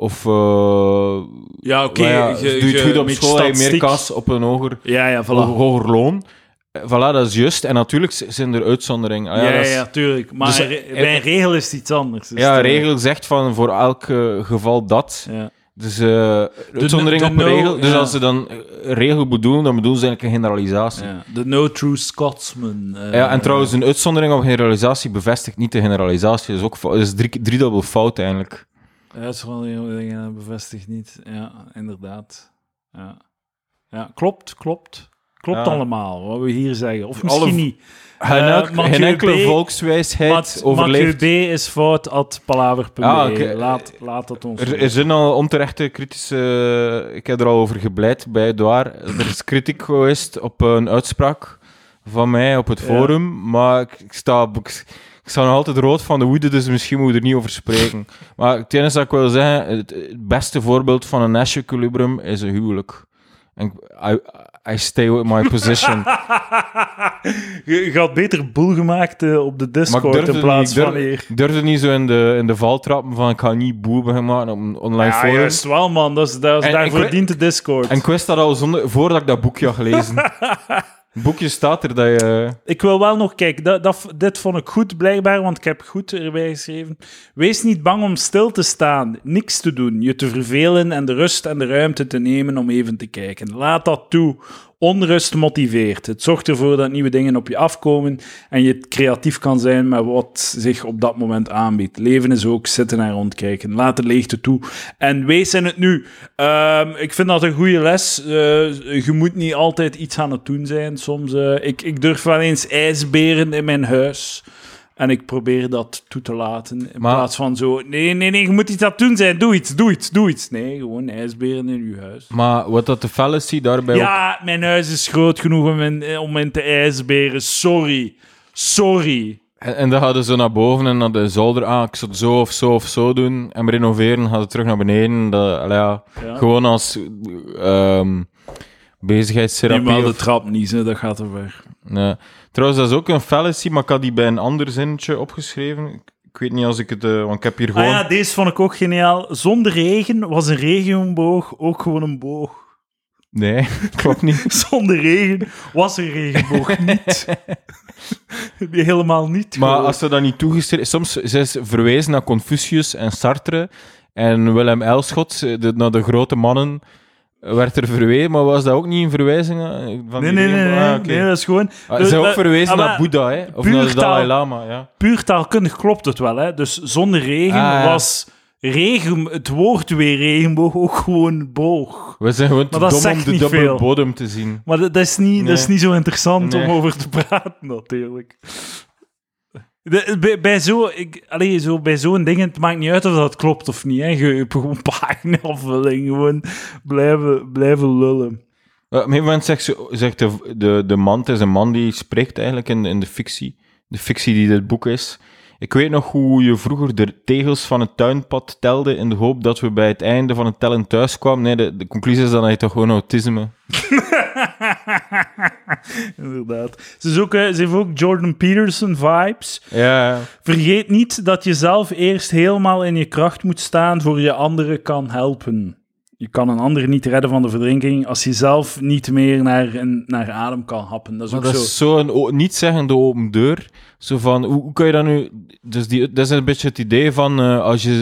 Of, uh, Ja, oké. ja, doe je het goed op school, heb je meer kans op een hoger, Ja, ja, voilà. hoger loon. Eh, Voilà, dat is juist. En natuurlijk zijn er uitzonderingen. Ah, Ja, ja, is- ja, tuurlijk. Maar Dus, re- eh, bij een regel is het iets anders. Dus Ja, een regel zegt van voor elk eh, geval dat. Ja. Dus uh, uitzondering de op no- regel. Dus ja. als ze dan eh, regel bedoelen, dan bedoelen ze eigenlijk een generalisatie. Ja. Ja, de No True Scotsman. eh, en trouwens, een uitzondering op generalisatie bevestigt niet de generalisatie. Dat is ook dat is drie, driedubbel fout eigenlijk. Uitzondering dingen bevestigt niet. Ja, inderdaad. Ja, ja klopt, klopt. Klopt Ja. allemaal, wat we hier zeggen. Of misschien Alle- niet. Geen, Eh, Mathieu geen enkele B. volkswijsheid Mat- Mathieu overleeft. B is fout at palaver.be. Ah, laat, laat het ons Er, er zijn al onterechte kritische... Ik heb er al over gebleid bij Edouard. Er is kritiek geweest op een uitspraak van mij op het Ja. forum, maar ik, ik sta, ik, ik sta nog altijd rood van de woede, dus misschien moet ik er niet over spreken. Maar het enige dat ik wil zeggen, het, het beste voorbeeld van een Nash equilibrium is een huwelijk. En I, I stay with my position. [laughs] je, je had beter boel gemaakt eh, op de Discord in niet, plaats durf- van hier. ik durfde niet zo in de, in de val trappen van ik ga niet boel maken op een online Ja, forum. juist wel, man. Dat is, dat is, En- daarvoor en dient de Discord. En ik wist dat al zonder, voordat ik dat boekje had gelezen. [laughs] Boekje staat er dat je... Ik wil wel nog, kijk, dat, dat, dit vond ik goed blijkbaar, want ik heb goed erbij geschreven. Wees niet bang om stil te staan, niks te doen, je te vervelen en de rust en de ruimte te nemen om even te kijken. Laat dat toe. Onrust motiveert. Het zorgt ervoor dat nieuwe dingen op je afkomen en je creatief kan zijn met wat zich op dat moment aanbiedt. Leven is ook zitten en rondkijken. Laat de leegte toe en wees in het nu. Ehm, ik vind dat een goede les. Eh, je moet niet altijd iets aan het doen zijn. Soms, eh, ik, ik durf wel eens ijsberen in mijn huis. En ik probeer dat toe te laten. In Maar- plaats van zo, nee, nee, nee, je moet iets aan doen zijn. Doe iets, doe iets, doe iets. Nee, gewoon ijsberen in je huis. Maar wat dat de fallacy daarbij. Ja, mijn huis is groot genoeg om in, om in te ijsberen. Sorry. Sorry. En, en dan hadden ze naar boven en naar de zolder. Ah, ik zou het zo of zo of zo doen. En renoveren hadden terug naar beneden. Dat, ja, Ja. Gewoon als Neem bezigheidstherapie. wel de trap niet, hè. dat gaat er weg. Nee. Trouwens, dat is ook een fallacy, maar ik had die bij een ander zinnetje opgeschreven. Ik, weet niet als ik het... eh, want ik heb hier gewoon... Ah ja, deze vond ik ook geniaal. Zonder regen was een regenboog ook gewoon een boog. Nee, [laughs] klopt niet. [laughs] Zonder regen was een regenboog niet. [laughs] Helemaal niet. Maar gewoon. als ze dat niet toegestuurd... Soms zijn ze verwezen naar Confucius en Sartre en Willem Elschot, de, naar de grote mannen, werd er verwezen. Maar was dat ook niet een verwijzing van Nee, nee, nee, Ah, nee, dat is gewoon... Ah, Dus ze zijn ook verwezen ah, naar Boeddha, hè? Of naar de Dalai Lama, ja. Puur taalkundig klopt het wel, hè. Dus zonder regen Ah, ja. was regen, het woord weer regenboog ook gewoon boog. We zijn gewoon te dom om de dubbele veel. bodem te zien. Maar dat, dat is, niet, dat is niet zo interessant Nee. om over te praten, natuurlijk. Bij, bij zo, ik, allee, zo, bij zo'n ding, het maakt niet uit of dat klopt of niet. Hè. Je hebt gewoon [laughs] pagina-afvulling, gewoon blijven, blijven lullen. Eh, op een gegeven moment zegt, ze, zegt de, de, de man, het is een man die spreekt eigenlijk in, in de fictie. De fictie die dit boek is. Ik weet nog hoe je vroeger de tegels van het tuinpad telde in de hoop dat we bij het einde van het tellen thuis kwamen. Nee, de, de conclusie is dan dat je toch gewoon autisme... [laughs] Inderdaad. Ze, eh, ze heeft ook Jordan Peterson vibes. Ja. Vergeet niet dat je zelf eerst helemaal in je kracht moet staan voor je anderen kan helpen. Je kan een ander niet redden van de verdrinking als je zelf niet meer naar, een- naar adem kan happen. Dat is Maar ook dat zo. is zo een o- niet zeggende open deur. Zo van, hoe, hoe kan je dat nu... Dus die, dat is een beetje het idee van, eh, als je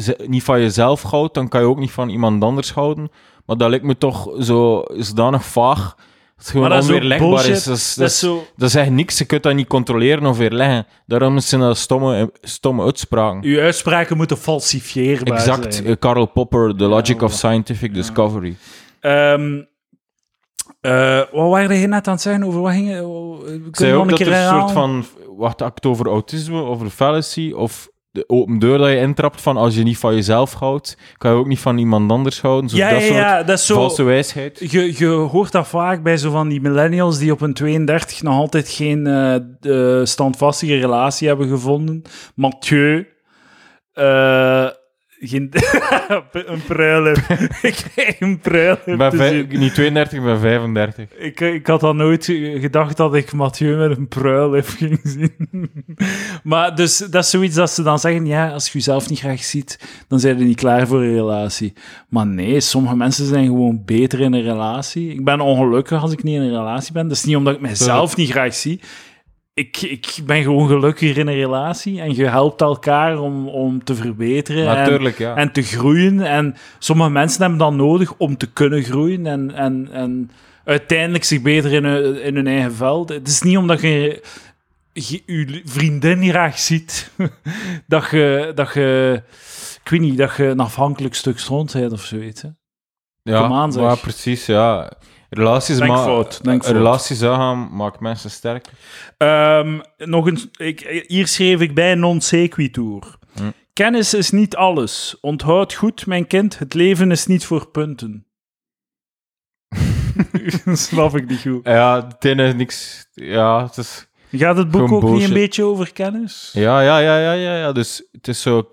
ze- niet van jezelf houdt, dan kan je ook niet van iemand anders houden. Maar dat lijkt me toch zo zodanig vaag, het gewoon Maar dat onweerlegbaar is. Dat is, Dat is is, zo... dat is echt niks, je kunt dat niet controleren of weerleggen. Daarom zijn dat stomme, stomme uitspraken. Uw uitspraken moeten falsifieerbaar Exact, zijn. eh, Karl Popper, The Logic of Scientific Discovery. Ehm, eh, wat waren je net aan het zeggen? Over wat ging? Oh, Kun je Ik zei nog ook een dat er een soort van... Wacht, act over autisme, over fallacy, of de open deur dat je intrapt van als je niet van jezelf houdt, kan je ook niet van iemand anders houden. Zo Ja, dat ja, soort ja, dat is zo... valse wijsheid. Je, je hoort dat vaak bij zo van die millennials die op een 32 nog altijd geen eh, standvastige relatie hebben gevonden. Mathieu. eh, geen, [laughs] een pruilip. [laughs] ik een vij- zien. niet 32, ik ben 35. Ik, ik had al nooit gedacht dat ik Mathieu met een pruilip ging zien. [laughs] maar dus dat is zoiets dat ze dan zeggen, ja, als je jezelf niet graag ziet, dan zijn je niet klaar voor een relatie. Maar nee, sommige mensen zijn gewoon beter in een relatie. Ik ben ongelukkig als ik niet in een relatie ben. Dat is niet omdat ik mijzelf niet graag zie. Ik, ik ben gewoon gelukkiger in een relatie en je helpt elkaar om, om te verbeteren en, ja. en te groeien. En sommige mensen hebben dat nodig om te kunnen groeien en, en, en uiteindelijk zich beter in hun, in hun eigen veld. Het is niet omdat je je, je vriendin graag ziet [laughs] dat je, dat je, ik weet niet, dat je een afhankelijk stuk stront bent of zoiets. Hè? ja, aan, maar precies, ja. Relaties, Denk ma- fout, denk fout. relaties aangaan maakt mensen sterk. Ehm, nog eens, ik, hier schreef ik bij non sequitur. Hm. Kennis is niet alles. Onthoud goed, mijn kind, het leven is niet voor punten. [laughs] [laughs] Snap ik niet goed. Ja, het ene is niks... Ja, het is... Gaat het boek ook niet een beetje over kennis? Ja, ja, ja, ja, ja, ja. Dus het is zo...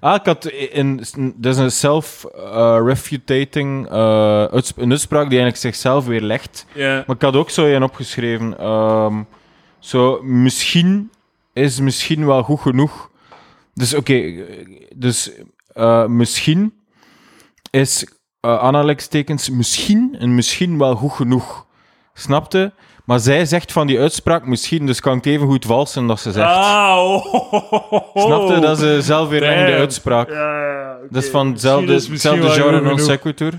Ah, ik had in... Dat is een self-refutating een uitspraak die eigenlijk zichzelf weer legt. Maar ik had ook zo een opgeschreven. ehm, zo, misschien is misschien wel goed genoeg. Dus oké, dus eh, misschien is uh, aanhalingstekens misschien en misschien wel goed genoeg. Snapte? Maar zij zegt van die uitspraak misschien, dus kan het even goed vals zijn dat ze zegt. Ah, oh, oh, oh, oh. Snapte? Dat is eh, zelf weer de uitspraak. Ja, ja, oké. Dat is van hetzelfde, genre non sequitur.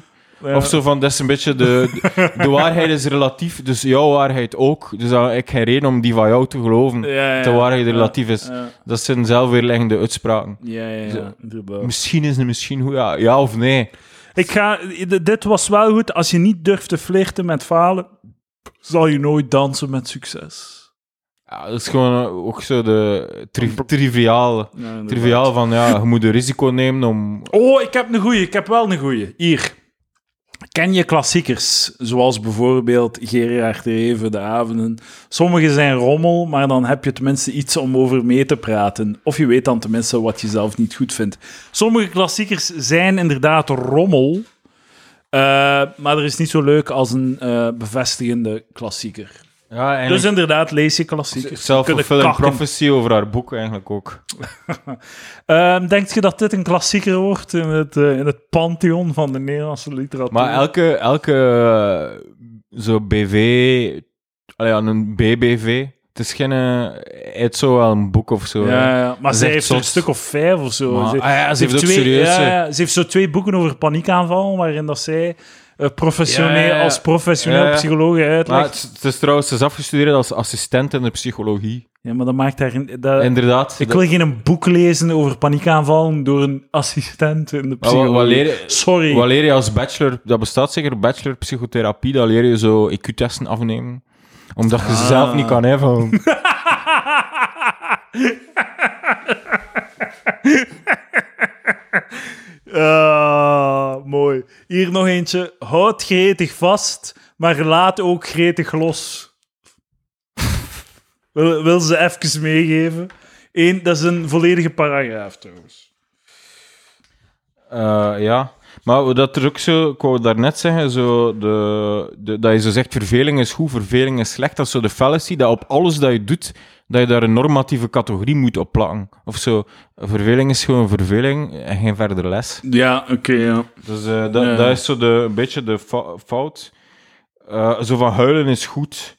Ja. Of zo van, dat is een beetje de, de, [laughs] de waarheid is relatief, dus jouw waarheid ook. Dus dan heb ik geen reden om die van jou te geloven. Ja, ja, de waarheid relatief is. Dat zijn zelfweerleggende uitspraken. ja, ja, ja. Misschien is het misschien goed, ja, ja of nee. Ik ga, dit was wel goed. Als je niet durft te flirten met falen, zal je nooit dansen met succes. Ja, dat is gewoon eh, ook zo de tri triviaal, Ja, inderdaad. triviaal van, ja, je moet een risico nemen om... Oh, ik heb een goeie. Ik heb wel een goeie. Hier. Ken je klassiekers, zoals bijvoorbeeld Gerard de Reven, De Avonden? Sommige zijn rommel, maar dan heb je tenminste iets om over mee te praten. Of je weet dan tenminste wat je zelf niet goed vindt. Sommige klassiekers zijn inderdaad rommel, maar er is niet zo leuk als een eh, bevestigende klassieker. Ja, Dus inderdaad, lees je klassiekers. Kunnen self-fulfilling kakken. prophecy over haar boek eigenlijk ook. [laughs] Ehm, Denk je dat dit een klassieker wordt in het, eh, in het pantheon van de Nederlandse literatuur? Maar elke, elke eh, zo BV, allee, een BBV, het is geen, hij heeft zo wel een boek of zo. Ja, ja, maar ze heeft er een zot. stuk of vijf of zo. Maar- ze, ah ja, ze heeft ook twee, serieus, ja, ze heeft zo twee boeken over paniekaanval, waarin dat zij eh, professioneel, als professioneel Ja, ja. psycholoog Maar uitlegt. het, het is trouwens, ze is afgestudeerd als assistent in de psychologie. Ja, maar dat maakt haar... Dat, Inderdaad. Ik dat- wil geen boek lezen over paniekaanvallen door een assistent in de Maar wat, psychologie. wat leer je, Sorry. wat leer je als bachelor? Dat bestaat zeker, bachelor psychotherapie. Dat leer je zo IQ-testen afnemen. Omdat je ze zelf niet kan invullen. [laughs] Ah, mooi. Hier nog eentje. Houd gretig vast, maar laat ook gretig los. wil, wil ze even meegeven? Eén, dat is een volledige paragraaf trouwens. Eh, ja. Maar dat er ook zo, ik wou daarnet zeggen, zo de, de, dat je zo zegt, verveling is goed, verveling is slecht. Dat is zo de fallacy, dat op alles dat je doet, dat je daar een normatieve categorie moet op plakken. Of zo, verveling is gewoon verveling en geen verder les. Ja, oké, ja. Dus eh, dat, Ja. dat is zo de, een beetje de fout. Eh, zo van huilen is goed.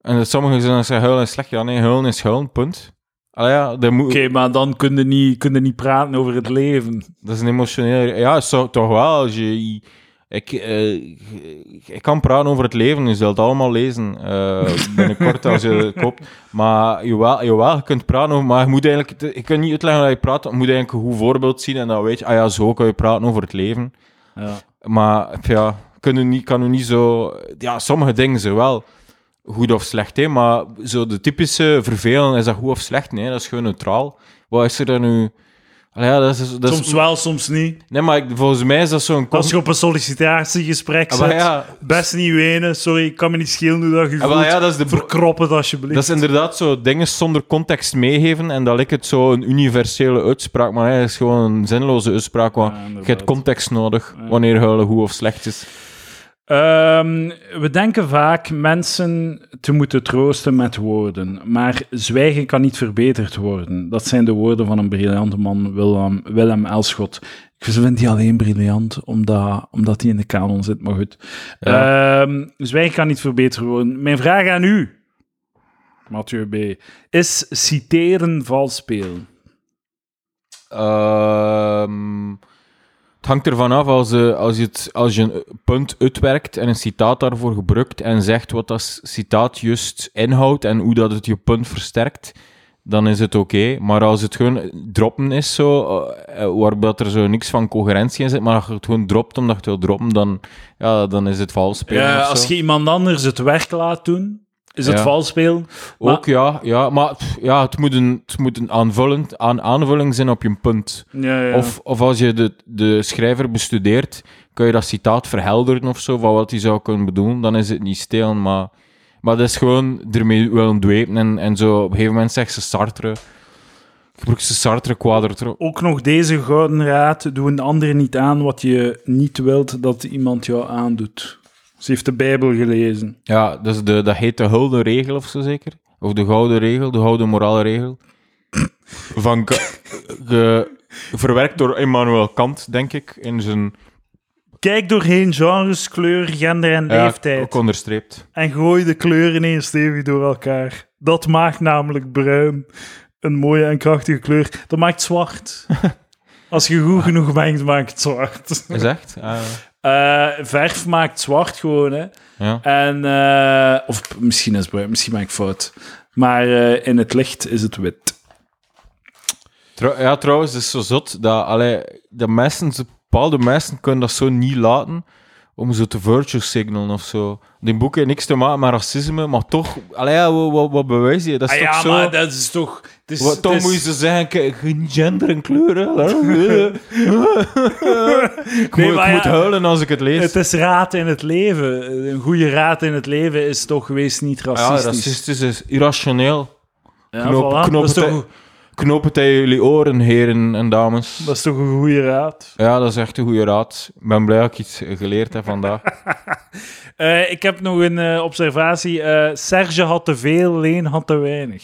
En dat sommigen zeggen huilen is slecht. Ja, nee, huilen is huilen, punt. Ah ja, Oké, maar dan kun je, niet, kun je niet praten over het leven. dat is een emotioneel... Ja, zo, toch wel. Als je... Ik, eh, ik kan praten over het leven, je zult het allemaal lezen eh, binnenkort als je [laughs] het koopt. Maar jawel, jawel, je kunt praten over, maar je moet eigenlijk, je kunt niet uitleggen dat je praat, je moet eigenlijk een goed voorbeeld zien en dan weet je, ah ja, zo kan je praten over het leven. Ja. Maar ja, kan u niet, kan u niet zo... Ja, sommige dingen zijn wel goed of slecht, hè, maar zo de typische vervelen, is dat goed of slecht? Nee, dat is gewoon neutraal. Wat is er dan nu... Allee, ja, dat is, dat is- Soms wel, soms niet. Nee, maar ik- volgens mij is dat zo'n... Als je op een sollicitatiegesprek Ah, zit, ja, best niet wenen. Sorry, ik kan me niet schelen hoe dat je ah, voelt. ja, dat is de... Verkrop het alsjeblieft. Dat is inderdaad zo dingen zonder context meegeven en dat lijkt het zo een universele uitspraak, maar het is gewoon een zinloze uitspraak, want je hebt context nodig wanneer huilen goed of slecht is. Ehm, we denken vaak mensen te moeten troosten met woorden, maar zwijgen kan niet verbeterd worden. Dat zijn de woorden van een briljante man, Willem, Willem Elschot. Ik vind die alleen briljant, omdat, omdat hij in de kanon zit, maar goed. Ja. Ehm, zwijgen kan niet verbeterd worden. Mijn vraag aan u. Mathieu B. Is citeren vals spelen? Ehm, het hangt ervan af als, je als, je het, als je een punt uitwerkt en een citaat daarvoor gebruikt en zegt wat dat citaat juist inhoudt en hoe dat het je punt versterkt, dan is het oké. Maar als het gewoon droppen is, zo, uh, waarbij er zo niks van coherentie in zit, maar als je het gewoon dropt omdat je het wil droppen, dan, ja, dan is het vals spelen. Ja, als je iemand anders het werk laat doen, is het Ja. vals spelen. Ook ja, ja, maar pff, ja, het moet een, het moet een aanvullend, aan, aanvulling zijn op je punt. Ja, ja. Of, of als je de, de schrijver bestudeert, kun je dat citaat verhelderen of zo, van wat hij zou kunnen bedoelen. Dan is het niet stelen, maar, maar dat is gewoon ermee willen dwepen. En, en zo op een gegeven moment zegt ze Sartre. Gebruik ze Sartre quadratro. Ook nog deze gouden raad: doe een ander niet aan wat je niet wilt dat iemand jou aandoet. Ze heeft de Bijbel gelezen. Ja, dus de, dat heet de gouden regel of zo zeker. Of de gouden regel, de gouden morale regel. Van, [coughs] ge- verwerkt door Immanuel Kant, denk ik, in zijn... Kijk doorheen genres, kleur, gender en Ja, leeftijd. ook onderstreept. En gooi de kleuren eens stevig door elkaar. Dat maakt namelijk bruin een mooie en krachtige kleur. Dat maakt zwart. [laughs] Als je goed genoeg mengt, maakt het zwart. Is echt? Ah, Eh, verf maakt zwart gewoon, hè. ja. En, eh, of misschien is bruin, misschien maak ik fout. Maar eh, in het licht is het wit. Ja, trouwens, het is zo zot dat allee, de mensen, bepaalde mensen kunnen dat zo niet laten om zo te virtue signalen of zo. Die boeken niks te maken met racisme, maar toch, allee, wat, wat, wat bewijs je? Dat is Ah, toch ja, zo... maar dat is toch... Wat, is- moet je ze zeggen, kijk, geen gender en kleuren. [laughs] ik Nee, moet, maar moet huilen als ik het lees. Het is raad in het leven. Een goede raad in het leven is toch wees niet ja, racistisch. racistisch is irrationeel. Ja, Knoop- voilà. knoop dat, is het toch, Knoop het aan jullie oren, heren en dames. dat is toch een goede raad. Ja, dat is echt een goede raad. Ik ben blij dat ik iets geleerd heb vandaag. [laughs] Eh, ik heb nog een eh, observatie. Eh, Serge had te veel, Leen had te weinig.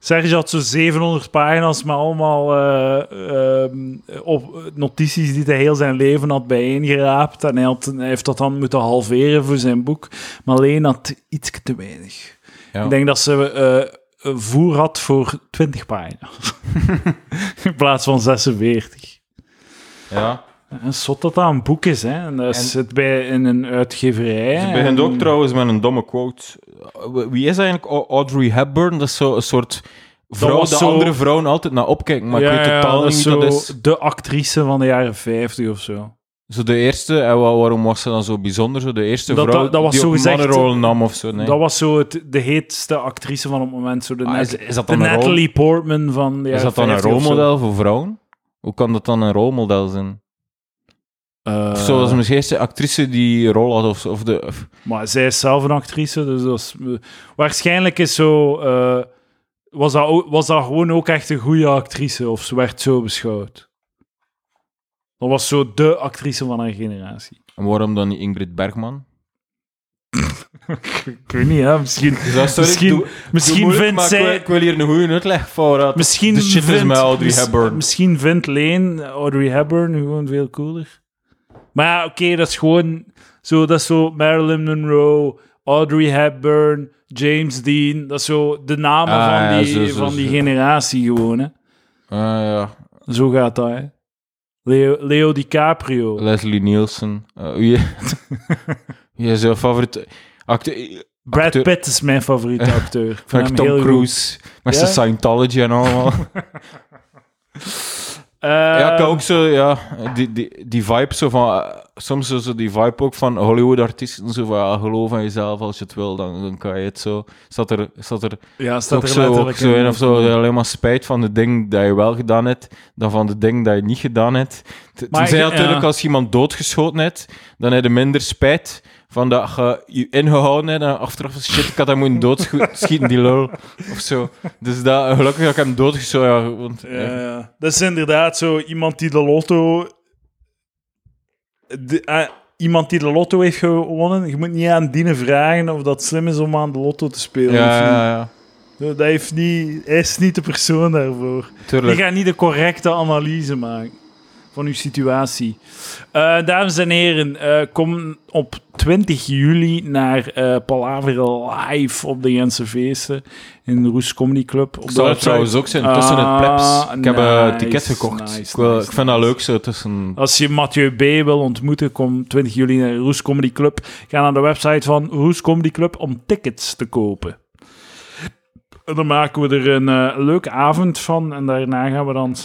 Serge had zo 700 pagina's met allemaal eh, ehm, op, notities die hij heel zijn leven had bijeengeraapt. En hij, had, hij heeft dat dan moeten halveren voor zijn boek. Maar Leen had iets te weinig. Ja. Ik denk dat ze eh, voer had voor 20 pagina's. [laughs] In plaats van 46. Ja. En zot dat dat een boek is, hè. En dat En- zit bij in een uitgeverij. Ze begint ook en- trouwens met een domme quote. Wie is eigenlijk Au- Audrey Hepburn? Dat is zo een soort vrouw de zo- andere vrouwen altijd naar opkijken, maar Ja, ik weet totaal dat niet wie zo dat is. de actrice van de jaren 50 of zo. Zo de eerste, en wa- waarom was ze dan zo bijzonder? Zo de eerste Dat- vrouw dat- dat was die zo gezegd- mannenrol nam of zo, nee? Dat was zo het, de heetste actrice van het moment. Zo de, Ah, is, is dat de dan een, rol, Natalie Portman van de is dat dan een 50 of zo. rolmodel voor vrouwen? Hoe kan dat dan een rolmodel zijn? Eh, Of zo, was misschien eerste actrice die rol had, of, of de... of- Maar zij is zelf een actrice, dus dat is, eh, waarschijnlijk is zo... eh, was, dat ook, was dat gewoon ook echt een goede actrice, of ze werd zo beschouwd. Dat was zo de actrice van haar generatie. en waarom dan niet Ingrid Bergman? [laughs] Ik weet niet, hè. Misschien, sorry, misschien, doe- doe misschien moeilijk, vindt maar ik wil- zij... Ik wil hier een goede uitleg voor. dat- Misschien de shit is vindt, met Audrey Hepburn. Misschien vindt Leen Audrey Hepburn gewoon veel cooler. Maar ja, oké, dat is gewoon zo, dat is zo Marilyn Monroe, Audrey Hepburn, James Dean. Dat is zo de namen Ah, van ja, die, zo, zo, van die zo. generatie gewoon, hè. Ah, ja. Zo gaat dat, hè. Leo, Leo DiCaprio. Leslie Nielsen. Uh, wie, wie is jouw favoriete acteur? Brad Pitt is mijn favoriete [laughs] acteur. Van Tom. Cruise. Met zijn Scientology en allemaal. [laughs] ja, ik Ehm, heb ook zo, ja, die, die, die vibe zo van, eh, soms zo, zo die vibe ook van Hollywood-artiesten, zo van, ja, geloof in jezelf als je het wil, dan, dan kan je het zo. Staat er, staat er Ja, staat ook er zo, ook zo in, of zo, dat je alleen maar spijt van de ding dat je wel gedaan hebt, dan van de ding dat je niet gedaan hebt. Tenzij natuurlijk ja. als je iemand doodgeschoten hebt, dan heb je minder spijt van dat je je ingehouden hebt en achteraf shit, ik had hem moeten doodschieten, die lul, of zo. Dus dat, gelukkig dat ik hem doodgeschoten ja, want, Ja, ja. Dat is inderdaad zo iemand die de lotto. de- eh, iemand die de lotto heeft gewonnen. Je moet niet aan dienen vragen of dat slim is om aan de lotto te spelen. ja, ja, ja. Dat heeft niet, hij is niet de persoon daarvoor. tuurlijk. Die gaat niet de correcte analyse maken. Van uw situatie. Eh, dames en heren, eh, kom op 20 juli naar eh Palaver Live op de Jense Feesten in de Roes Comedy Club. Op Ik de zou het trouwens ook zijn, tussen het Ah, plebs. Ik heb een nice, ticket gekocht. nice, ik, wil- nice, ik vind dat leuk zo tussen... Als je Mathieu B. wil ontmoeten, kom 20 juli naar Roes Comedy Club. Ga naar de website van Roes Comedy Club om tickets te kopen. En dan maken we er een leuke avond van. En daarna gaan we dan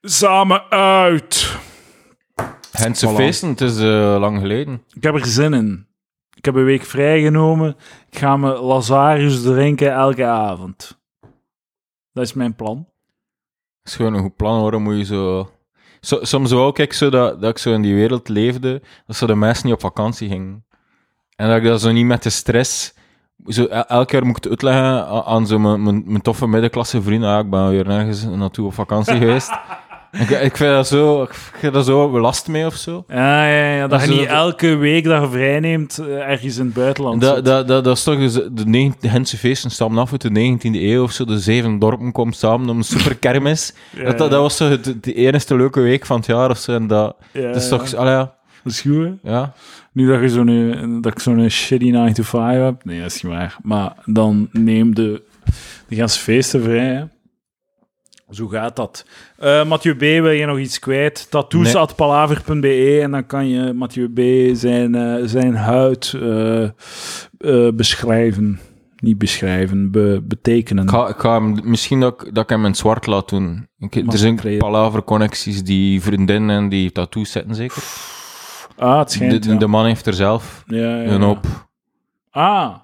samen uit. Voilà. feesten, het is eh, lang geleden. Ik heb er zin in. Ik heb een week vrijgenomen. Ik ga me Lazarus drinken elke avond. Dat is mijn plan. Het is gewoon een goed plan hoor, moet je zo... zo soms wou ik zo dat, dat ik zo in die wereld leefde, dat zo de mensen niet op vakantie gingen. En dat ik dat zo niet met de stress... Zo, el- elke keer moet ik het uitleggen aan zo mijn, mijn, mijn toffe middenklasse vrienden. Ah, ik ben weer nergens naartoe op vakantie [laughs] geweest. Ik, ik vind dat zo... Ik vind dat zo belast mee of zo. Ja, ja, ja. Dat je niet elke week dat je vrij neemt eh, ergens in het buitenland Dat, zit. dat, dat, dat is toch eens- de, negen- de Gentse feesten stammen af uit de 19e eeuw of zo. De zeven dorpen komen samen om een super kermis. [laughs] Ja, dat, dat, dat was zo het, de enige leuke week van het jaar of zo. En dat, ja, dat is ja. toch... Allee, ja. Dat is goed, hè? ja. Nu dat, je zo'n, dat ik zo'n shitty 9 to 5 heb. Nee, dat is niet waar. Maar dan neem de, de ganse feesten vrij, hè. Zo gaat dat. Eh Mathieu B, wil je nog iets kwijt? Tattoos.palaver.be en dan kan je Mathieu B zijn, eh, zijn huid eh, beschrijven. Niet beschrijven, be- betekenen. Ik ga, ik ga hem, misschien dat ik, dat ik hem in zwart laat doen. Ik, er zijn palaver-connecties die vriendinnen en die tattoos zetten, zeker. Ah, het schijnt, de, ja. de man heeft er zelf ja, ja, een op. Ah.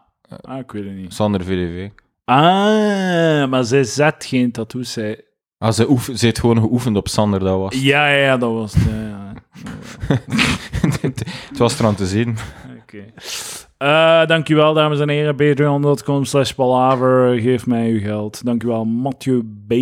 ah, ik weet het niet. Sander VDV. Ah, maar zij zet geen tattoos. Zij... Ah, ze, oef, ze heeft gewoon geoefend op Sander, dat was. Ja, ja, ja, dat was het. Ja, ja. [laughs] het was er aan te zien. Oké. Eh, dankjewel, dames en heren. Patreon.com slash palaver. Geef mij uw geld. Dankjewel, Mathieu B.